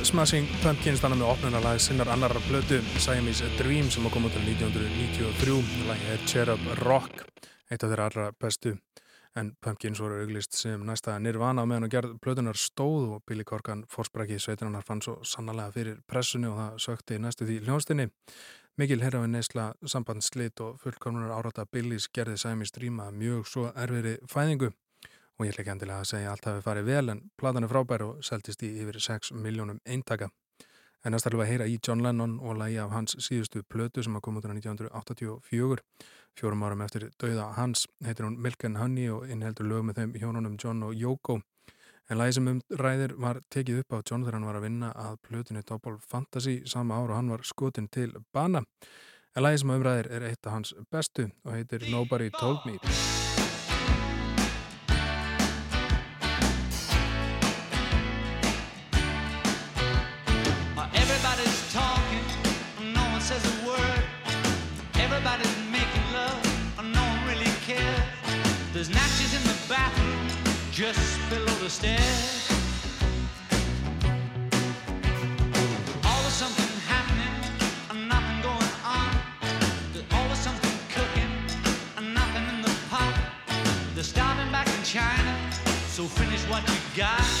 Smashing Pumpkins þannig með opnunarlag sinnar annar blötu Siamese Dream sem kom út til 1993 lagi er Cherub Rock eitt af þeirra allra bestu. En Pumpkins voru auglist sem næsta nirvana meðan og gerð blötunar stóð og Billy Corgan fórsprakki sveitinarnar fann svo sannlega fyrir pressunni og það sökti næstu því hljónstinni Mikil herrafi neysla sambandslit og fullkomlunar árata Billys gerði Siamese Dream að mjög svo erfiðri fæðingu og ég ætla ekki endilega að segja allt hafi farið vel en platan er frábær og seldist í yfir 6 miljónum eintaka. En næst ætlum við að heyra í John Lennon og lagi af hans síðustu plötu sem að koma út á 1984. Fjórum árum eftir dauða hans heitir hún Milk and Honey og innheldur lög með þeim hjónunum John og Yoko. En lagi sem um ræðir var tekið upp á John þegar hann var að vinna að plötunni Double Fantasy sama ár og hann var skotin til bana. En lagi sem umræðir er eitt af hans bestu og heitir Nobody Told Me. China, so finish what you got.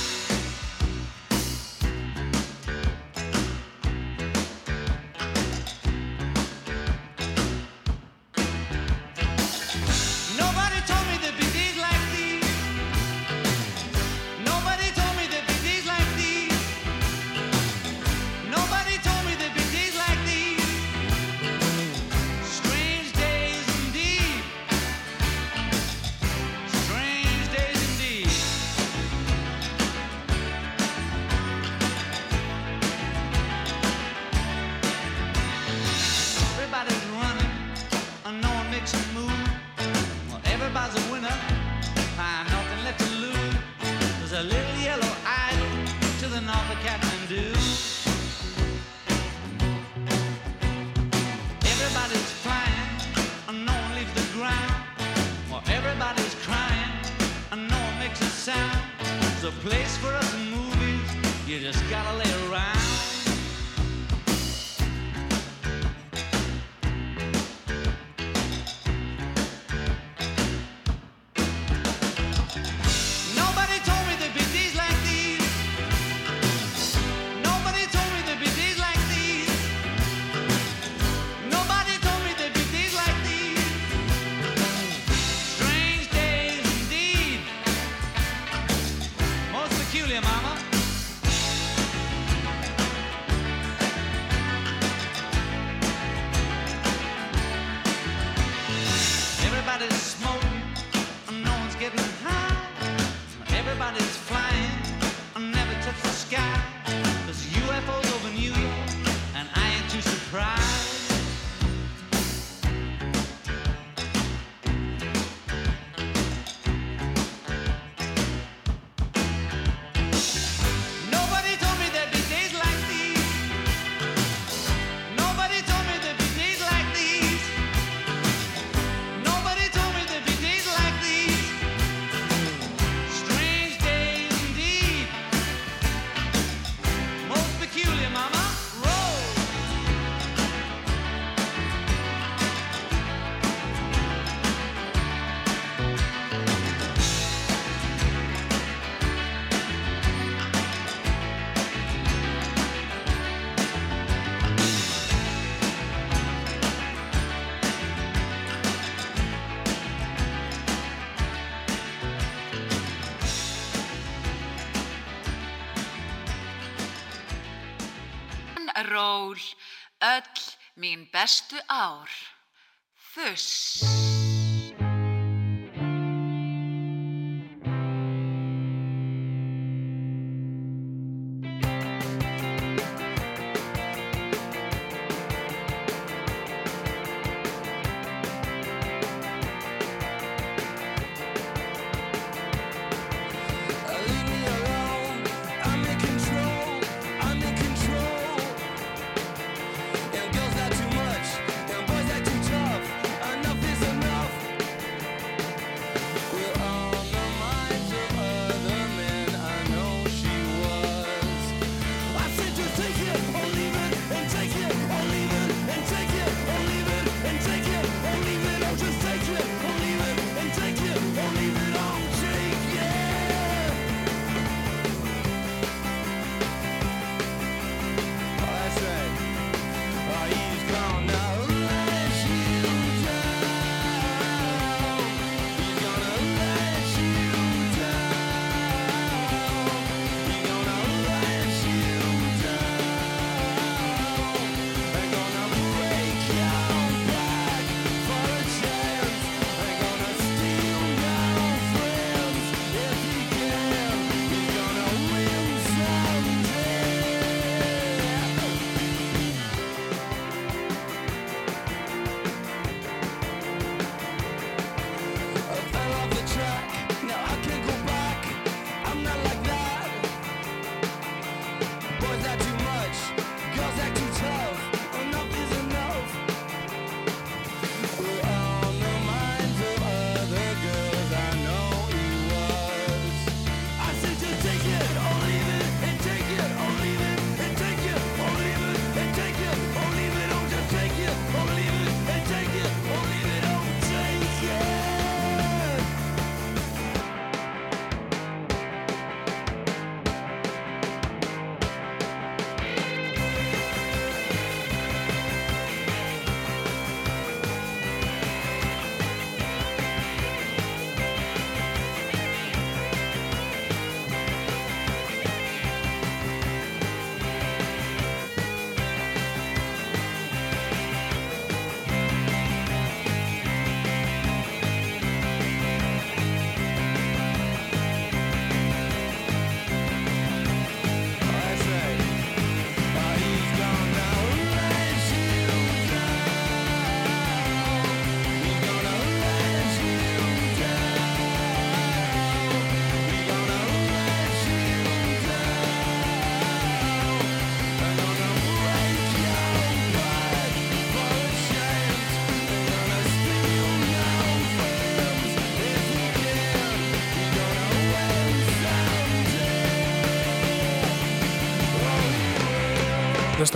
A place for us in movies. You just gotta lay Ról, öll mín bestu ár. Fuss.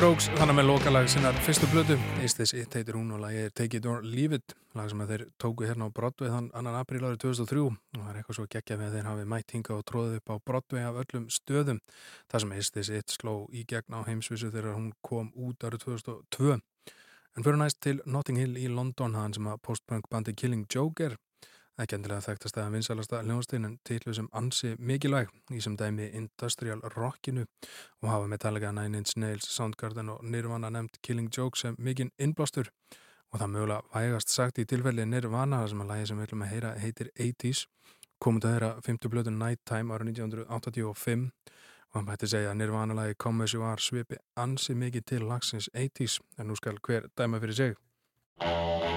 Strokes, þannig með lokalag sinnar fyrstu blödu, Is This It heitir hún og lagið er Take It or Leave It lag sem þeir tóku hérna á Broadway þann annan apríl árið 2003 og það er eitthvað svo geggja við að þeir hafi mætt hinga og tróðið upp á Broadway af öllum stöðum. Það sem Is This It sló í gegn á heimsvísu þegar hún kom út árið 2002 en fyrir næst til Notting Hill í London hann sem að postpunk bandi Killing Joke er ekki endilega þekktast að vinsalasta hljónstein en titlu sem ansi mikilvæg í sem dæmi Industrial Rockinu og hafa Metallica, Nine Inch Nails, Soundgarden og Nirvana nefnt Killing Joke sem mikinn innblástur. Og það mögulega vægast sagt í tilfelli Nirvana sem að lagi sem við ætlum að heyra heitir 80s komið að heyra 50 blötu Nighttime ára 1985 og hann bætti segja að Nirvana lagi Come As You Are svipi ansi mikið til lagsins 80s en nú skal hver dæma fyrir sig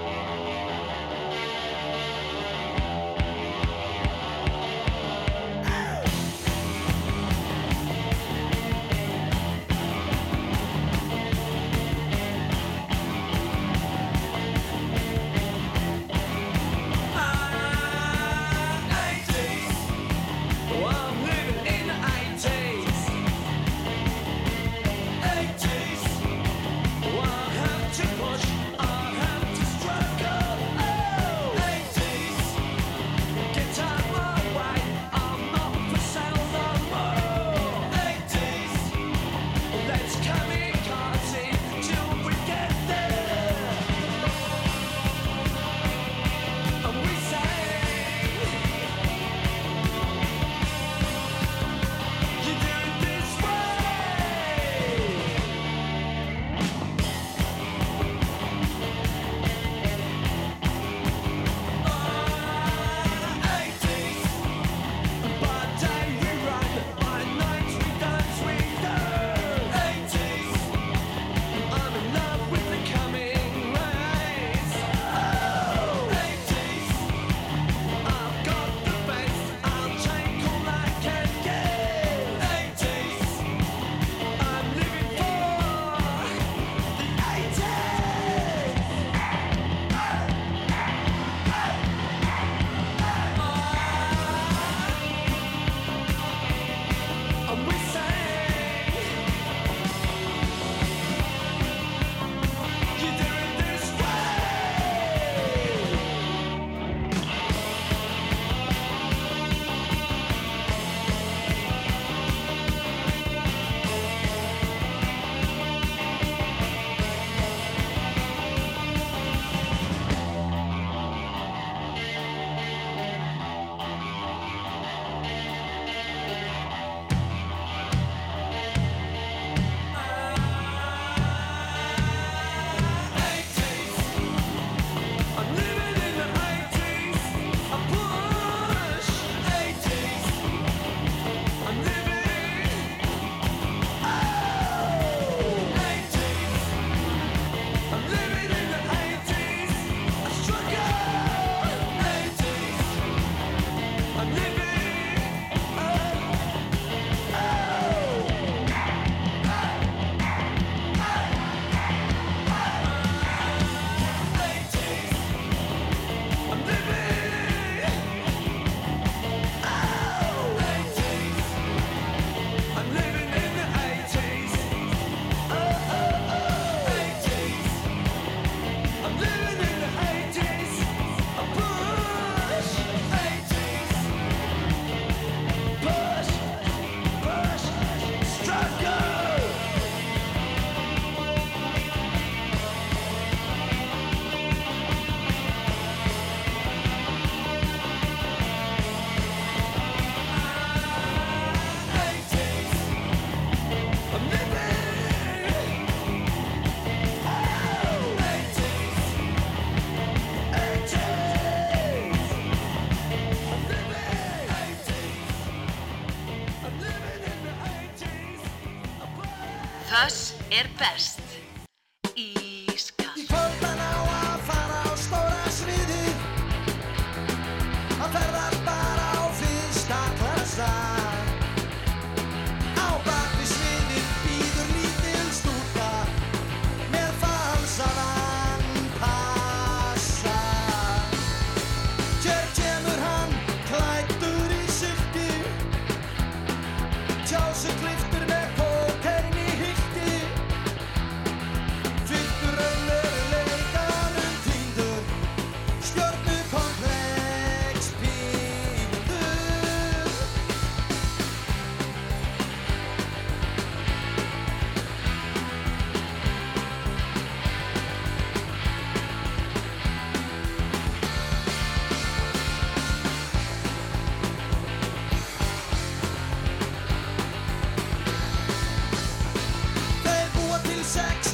sex.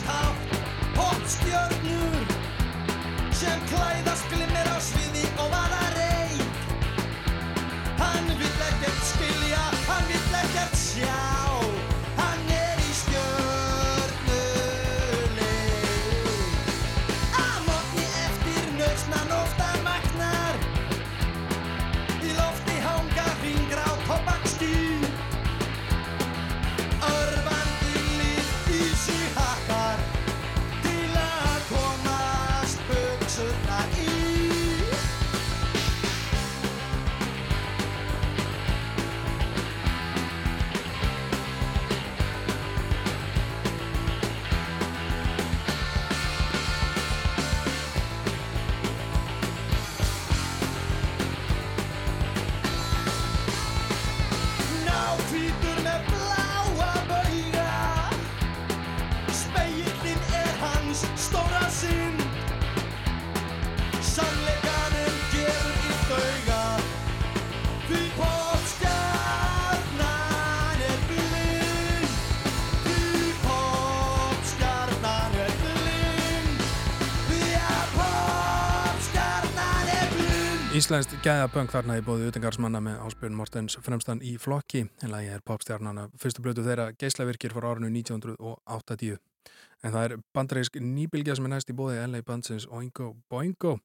Íslenskt gæðapöng þarna í bóði utengarsmanna með áspjörn Mortens fremstan í flokki. En lagi er popstjarnana fyrstu blötu þeirra geislavirkir fór árinu 1980 en það er bandarísk nýbilgja sem er næst í bóði LA Bandsins Oingo Boingo.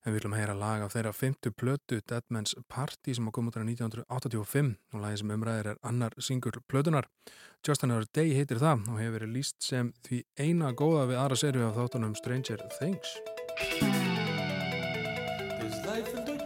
En við viljum heyra lag af þeirra fymtu blötu Deadman's Party sem á komundur 1985 og lagi sem umræðir er annar singur blötunar Just Another Day heitir það og hefur verið líst sem því eina góða við aðra serju af þáttunum Stranger Things. Life and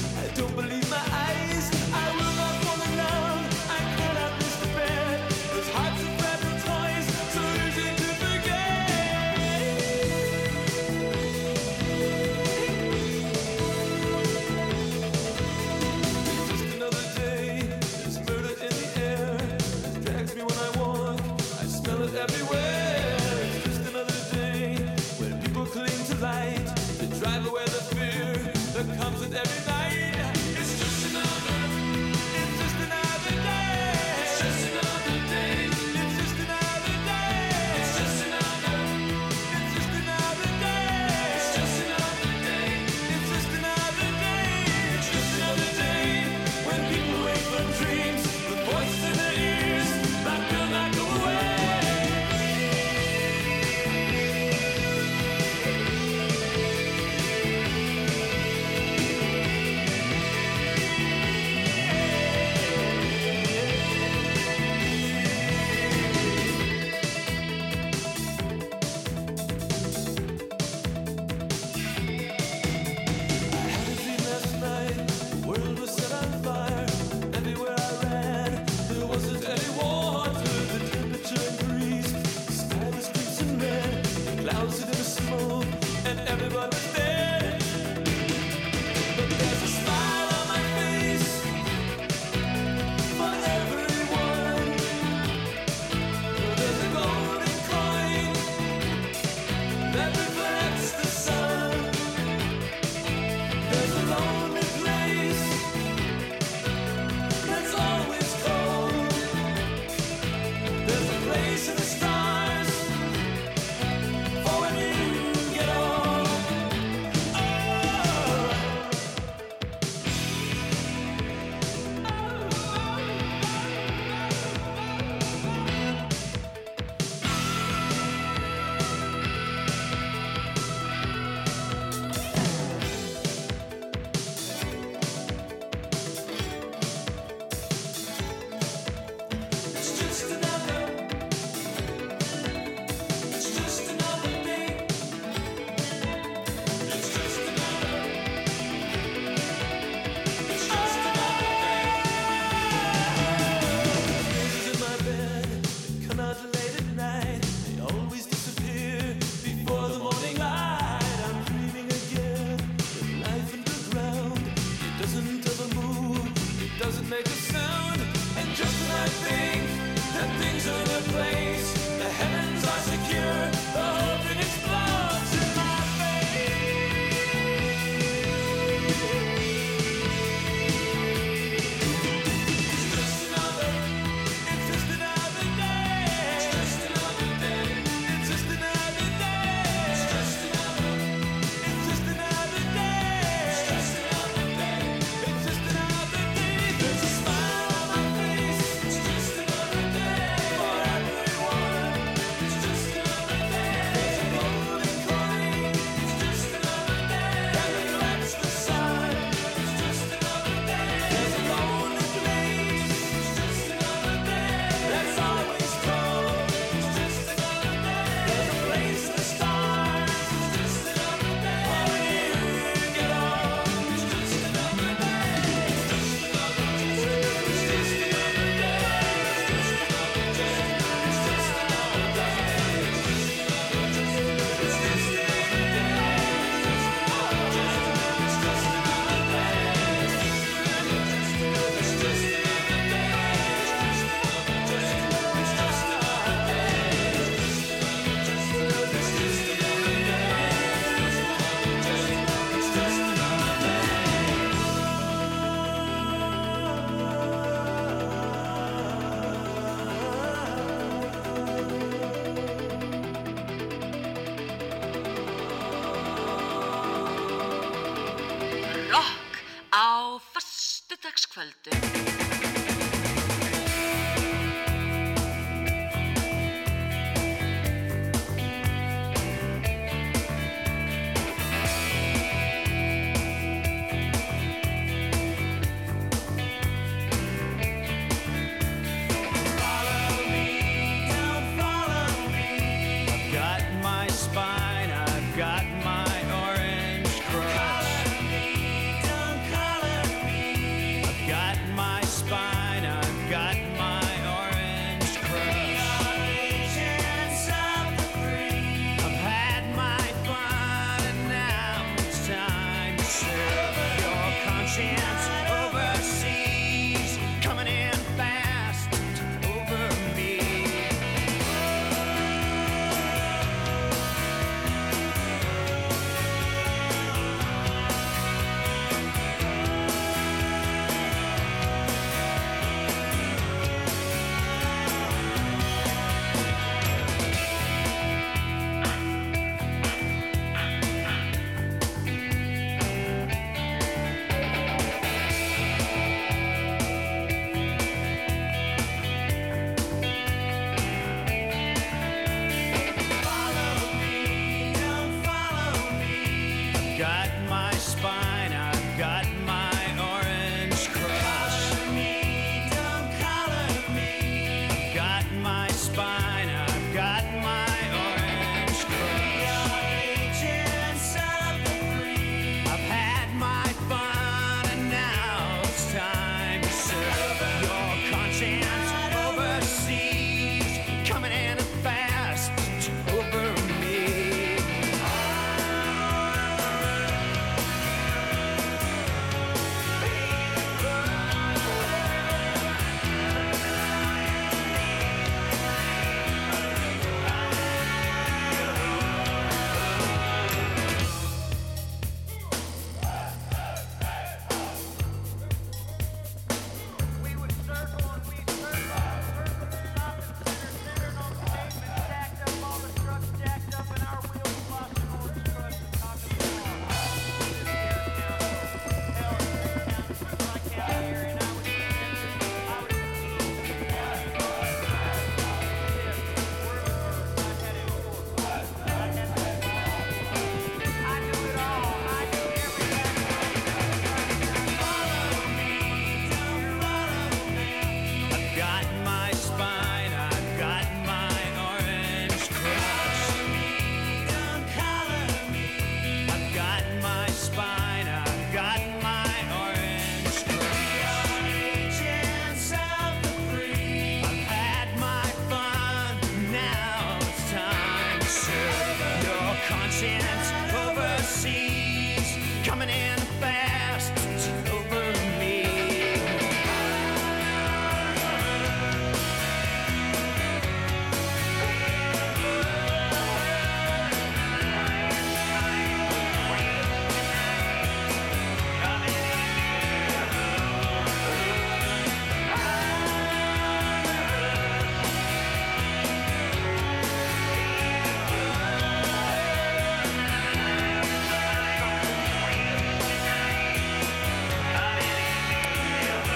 föstudagskvöldu.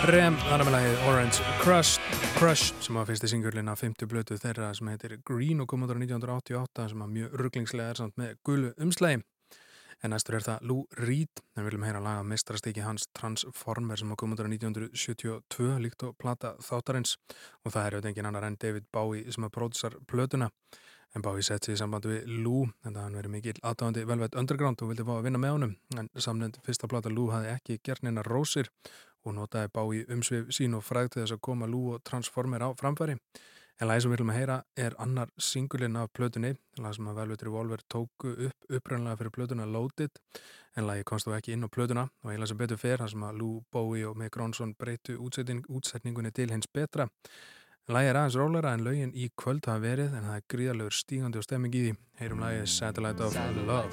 Rem, annar með lagið Orange Crush, Crush sem var fyrsti singurlinn af 50 blötu þeirra sem heitir Green og kom út ára 1988 sem var mjög rugglingslega er samt með gulu umslægi en næstur er það Lou Reed en við viljum heyra laga mestrastiki hans Transformer sem kom út ára 1972 líkt og plata þáttarins. Og það er auðvitað engin annar en David Bowie sem að pródusar plötuna. En Bowie sett sig í samband við Lou en það hann verið mikil aðdáðandi Velvet Underground og vildi fá að vinna með honum. En samnend fyrsta plata Lou hafði ekki gert neina rósir og notaði Bowie umsvið sín og fræg til þess að koma Lou og Transformer á framfæri. En lagi sem við viljum að heyra er annar singulinn af plötunni. Lag sem að Velvet Revolver tóku upp upprænlega fyrir plötuna Loaded. En lagi komst þó ekki inn á plötuna og eiginlega sem betur fer þar sem að Lou, Bowie og Mick Ronson breytu útsetning, útsetningunni til hins betra. Lægi er aðeins rólara en lögin í kvöld hafa verið en það er gríðalegur stígandi og stemming í því. Heyrum lægið Satellite of Love.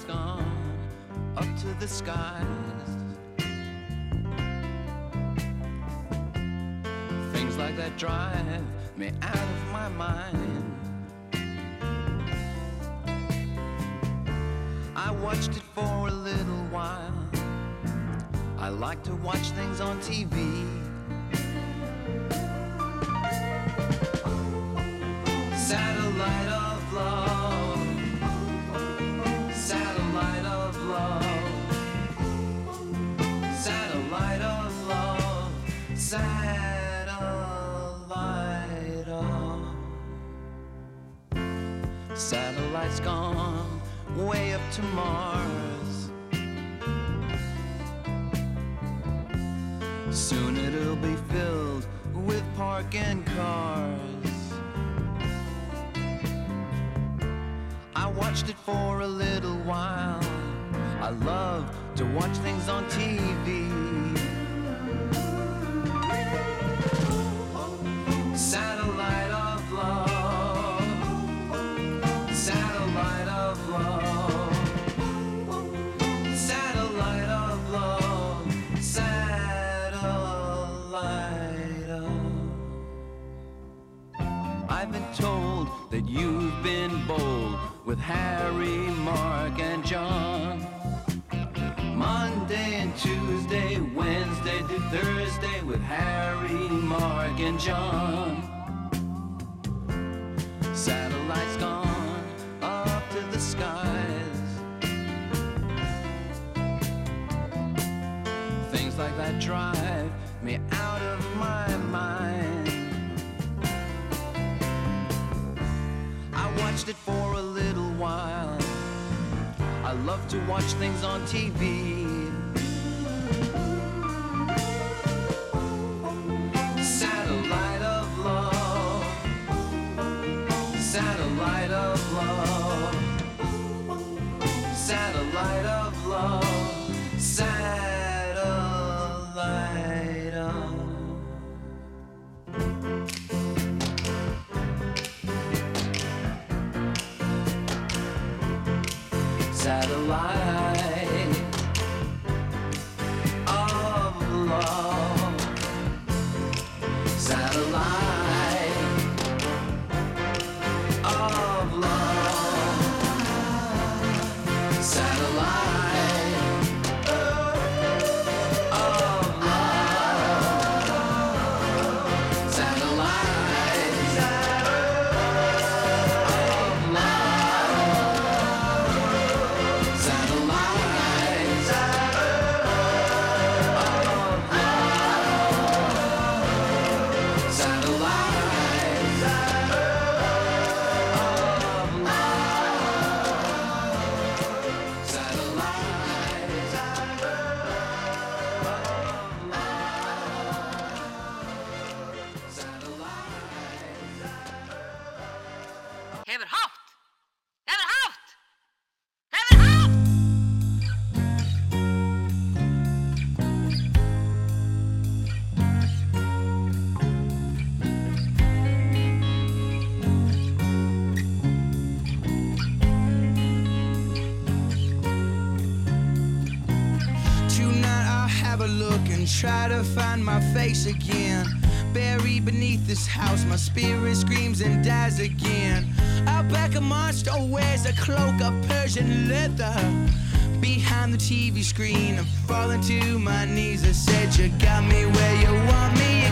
Like that drive me out of my mind. I watched it for a little while. I like to watch things on TV. Satellite Satellite's gone way up to Mars. Soon it'll be filled with parking cars. I watched it for a little while. I love to watch things on TV. Satellite that you've been bold with Harry, Mark, and John. Monday and Tuesday, Wednesday to Thursday with Harry, Mark, and John. Satellites gone up to the skies. Things like that drive it for a little while. I love to watch things on TV. Find my face again. Buried beneath this house, my spirit screams and dies again. Out back, a monster wears a cloak of Persian leather. Behind the TV screen, I'm falling to my knees. I said, You got me where you want me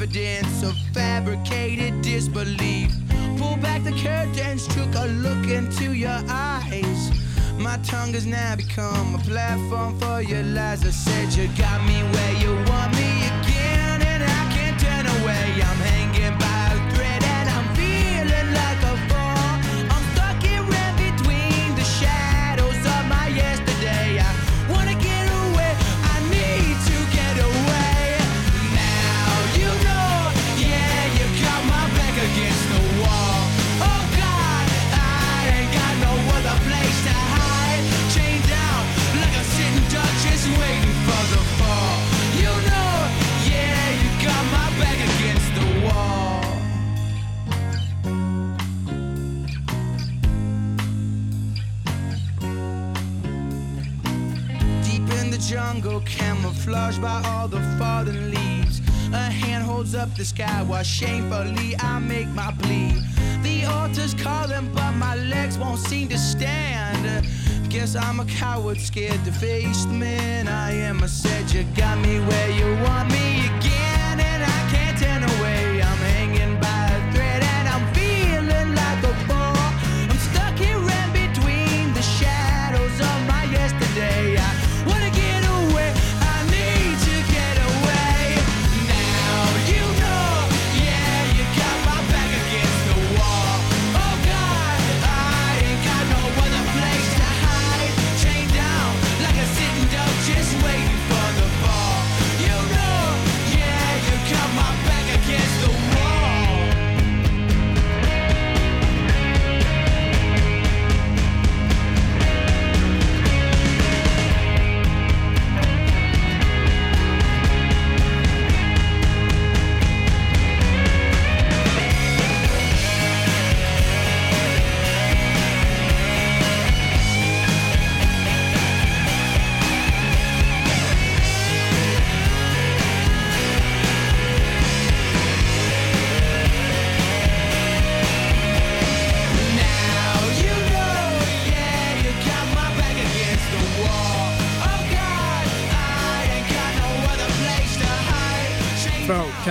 evidence of fabricated disbelief. Pull back the curtains, took a look into your eyes. My tongue has now become a platform for your lies. I said you got me where you want me camouflaged by all the fallen leaves. A hand holds up the sky while shamefully I make my plea. The altar's calling, but my legs won't seem to stand. Guess I'm a coward scared to face the man I am. I said you got me where you want me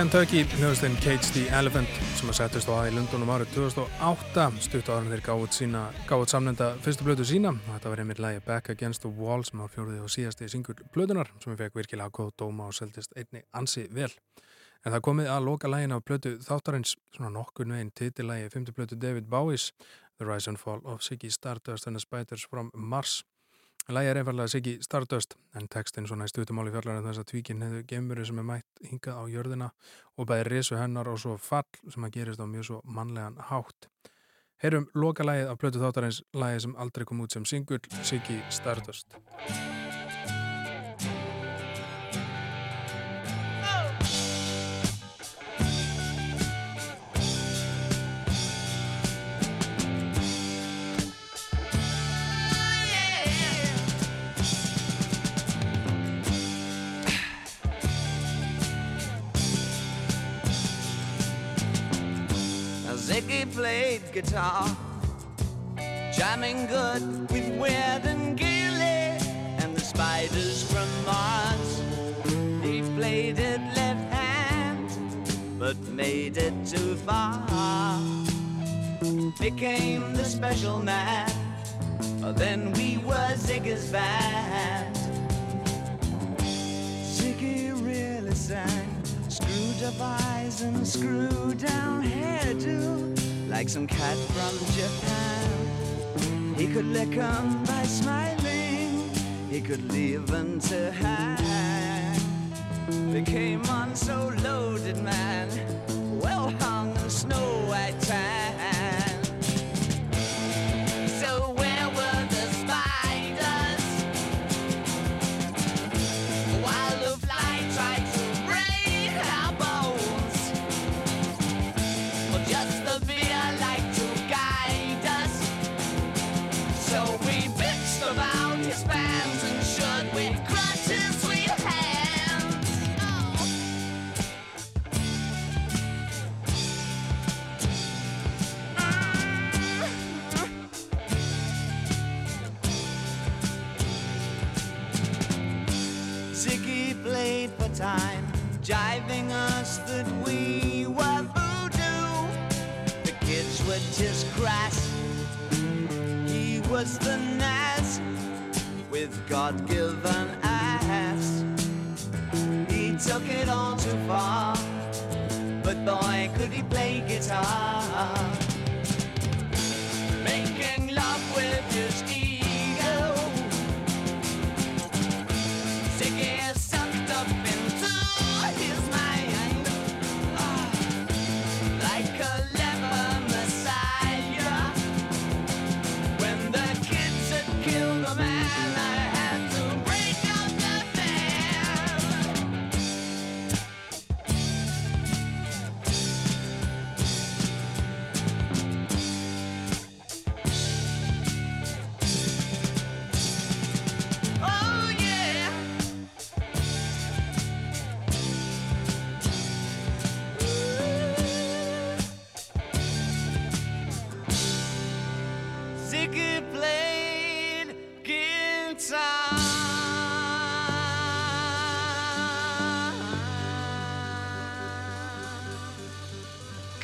Kentucky, hljóðastinn Cage the Elephant sem að settist á að í Lundunum árið 2008 stutt ára þeir gáðut sína gáðut samnenda fyrstu blödu sína. Og þetta var einmitt lægi Back Against the Wall sem var fjóruði og síðasti singur blödunar sem við fekk virkilega góð dóma og seldist einni ansi vel. En það komið að loka lægin af blödu þáttarins svona nokkur veginn titilægi fymtu blödu David Bowie's The Rise and Fall of Ziggy Stardust and the Spiders from Mars Lægi er einfallega Siggy Stardust en textin svona í stutumáli fjallar en þess að tvíkin hefðu gemuru sem er mætt hingað á jörðina og bæði risu hennar og svo fall sem að gerist á mjög svo mannlegan hátt. Heyrum loka lægið af blötu þáttarins lægið sem aldrei kom út sem singull Siggy Stardust. Ziggy played guitar, jamming good with Weird and Gilly and the spiders from Mars. He played it left hand, but made it too far. Became the special man, then we were Ziggy's band. Ziggy really sang. Screwed up eyes and screwed down hairdo, like some cat from Japan. He could lick 'em by smiling, he could leave 'em to hang. They came on so loaded, man, well hung in snow white tan. Time, jiving us that we were voodoo. The kids were just crass. He was the Nas with God-given ass. He took it all too far, but boy, could he play guitar. Making love with his could play guitar.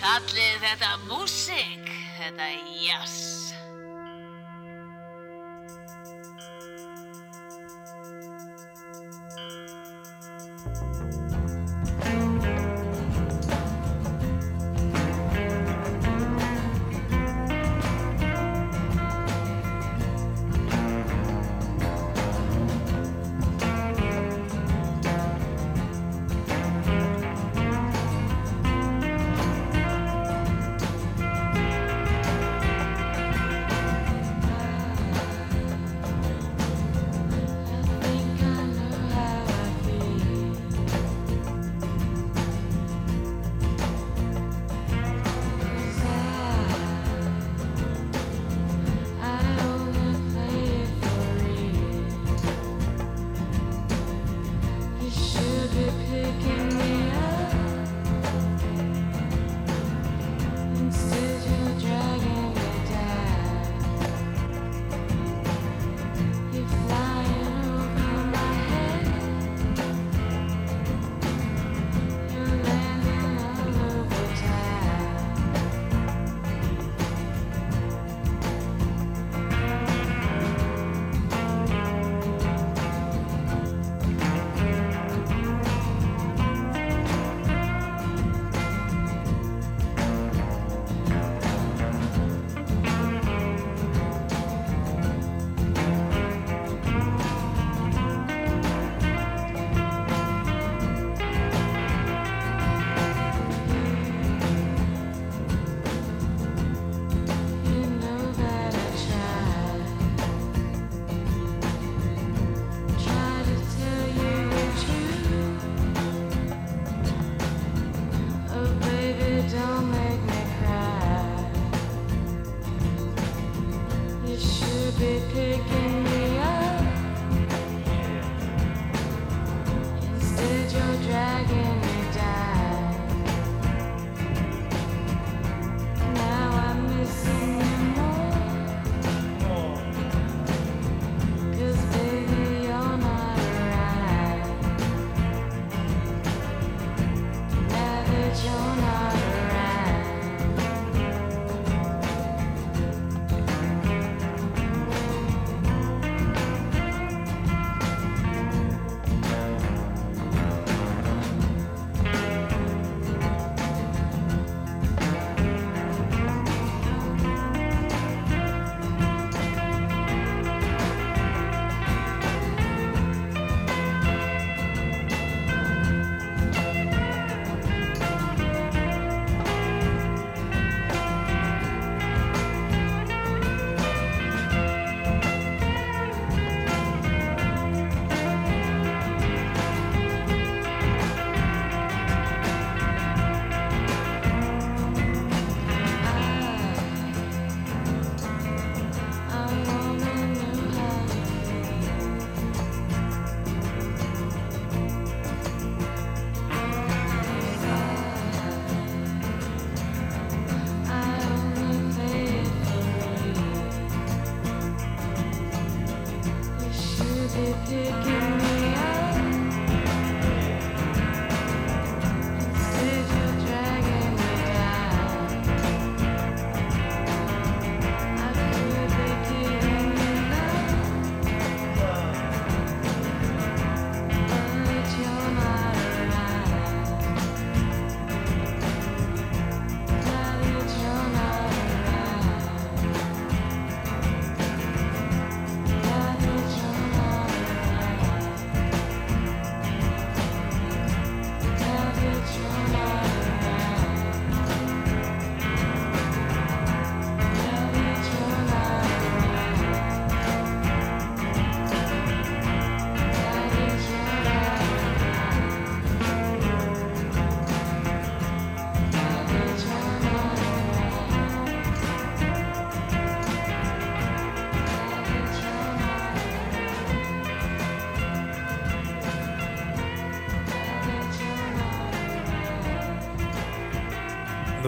Kallið þetta músík, þetta jazz.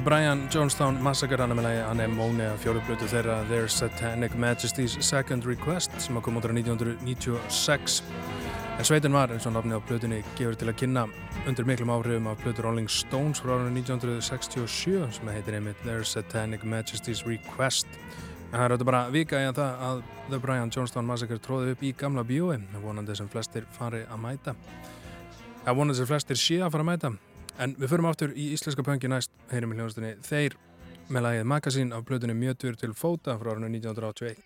Brian Jonestown Massacre hann er með lagi Anemone að fjórublötu þeirra Their Satanic Majesty's Second Request sem að koma út á 1996 En sveitin var, eins og nafnið á plötunni, gefur til að kynna undir miklum áhrifum af plötu Rolling Stones frá árinu 1967 sem heitir einmitt Their Satanic Majesty's Request. En það er auðvitað bara vika í að það að The Brian Jonestown Massacre tróði upp í gamla bíói, vonandi sem flestir fari að mæta. Er vonandi sem flestir sé að fara að mæta. En við förum aftur í íslenska pöngi næst, heyrim í hljóðastunni, þeir með lagið Magazine af plötunni Mjötur til fóta frá árinu 1981.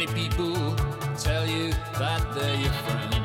Many people tell you that they're your friend.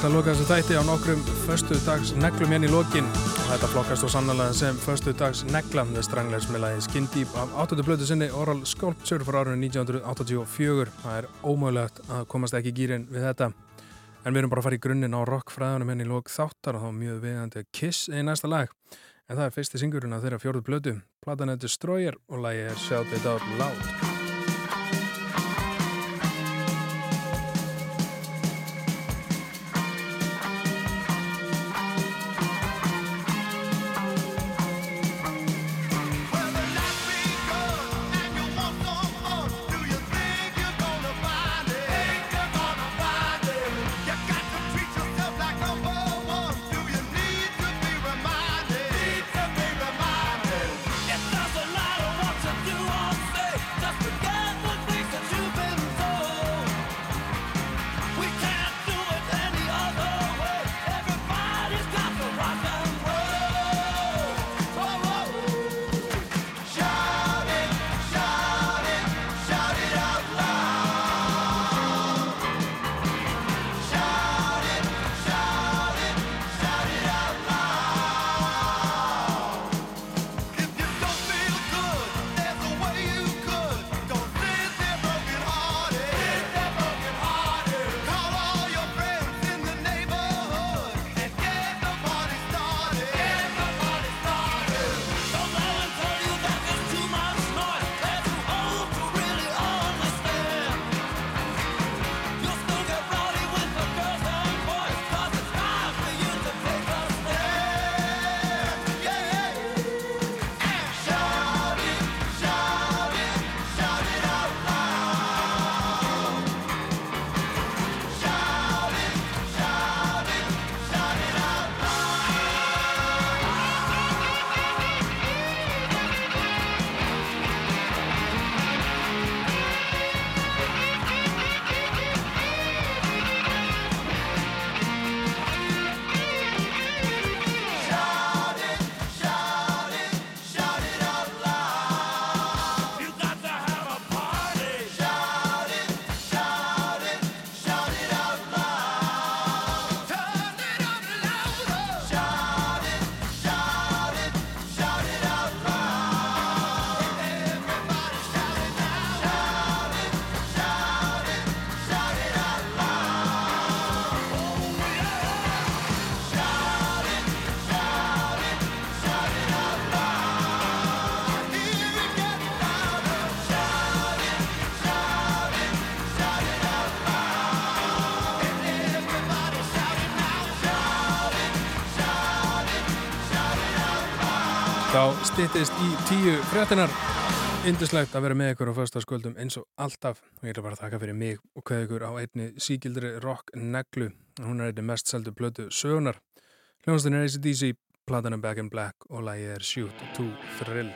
Ætla að loka þessu þætti á nokkrum förstu dags neglum hérna í lokin. Þetta flokkast og sannlega sem förstu dags negla með stranglegsmiðlaði Skin Deep af 8. blötu sinni Oral Sculpture frá árunni 1984 það er ómögulegt að komast ekki í gýrin við þetta. En við erum bara að fara í grunninn á rockfræðunum henni í lok þáttar og þá mjög viðandi Kiss í næsta lag. En það er fyrsti singurinn af þeirra fjóruð blötu platan er Destroyer og lagi er Shout It Out Loud styttist í tíu fréttinar Indislegt að vera með ykkur á föstaskvöldum eins og alltaf. Og ég er bara að þakka fyrir mig og hvað ykkur á einni síkildri rock neglu hún er einni mest seldu blötu sögunar hljónastin er ACDC, platan er Back in Black og lagið er Shoot to Thrill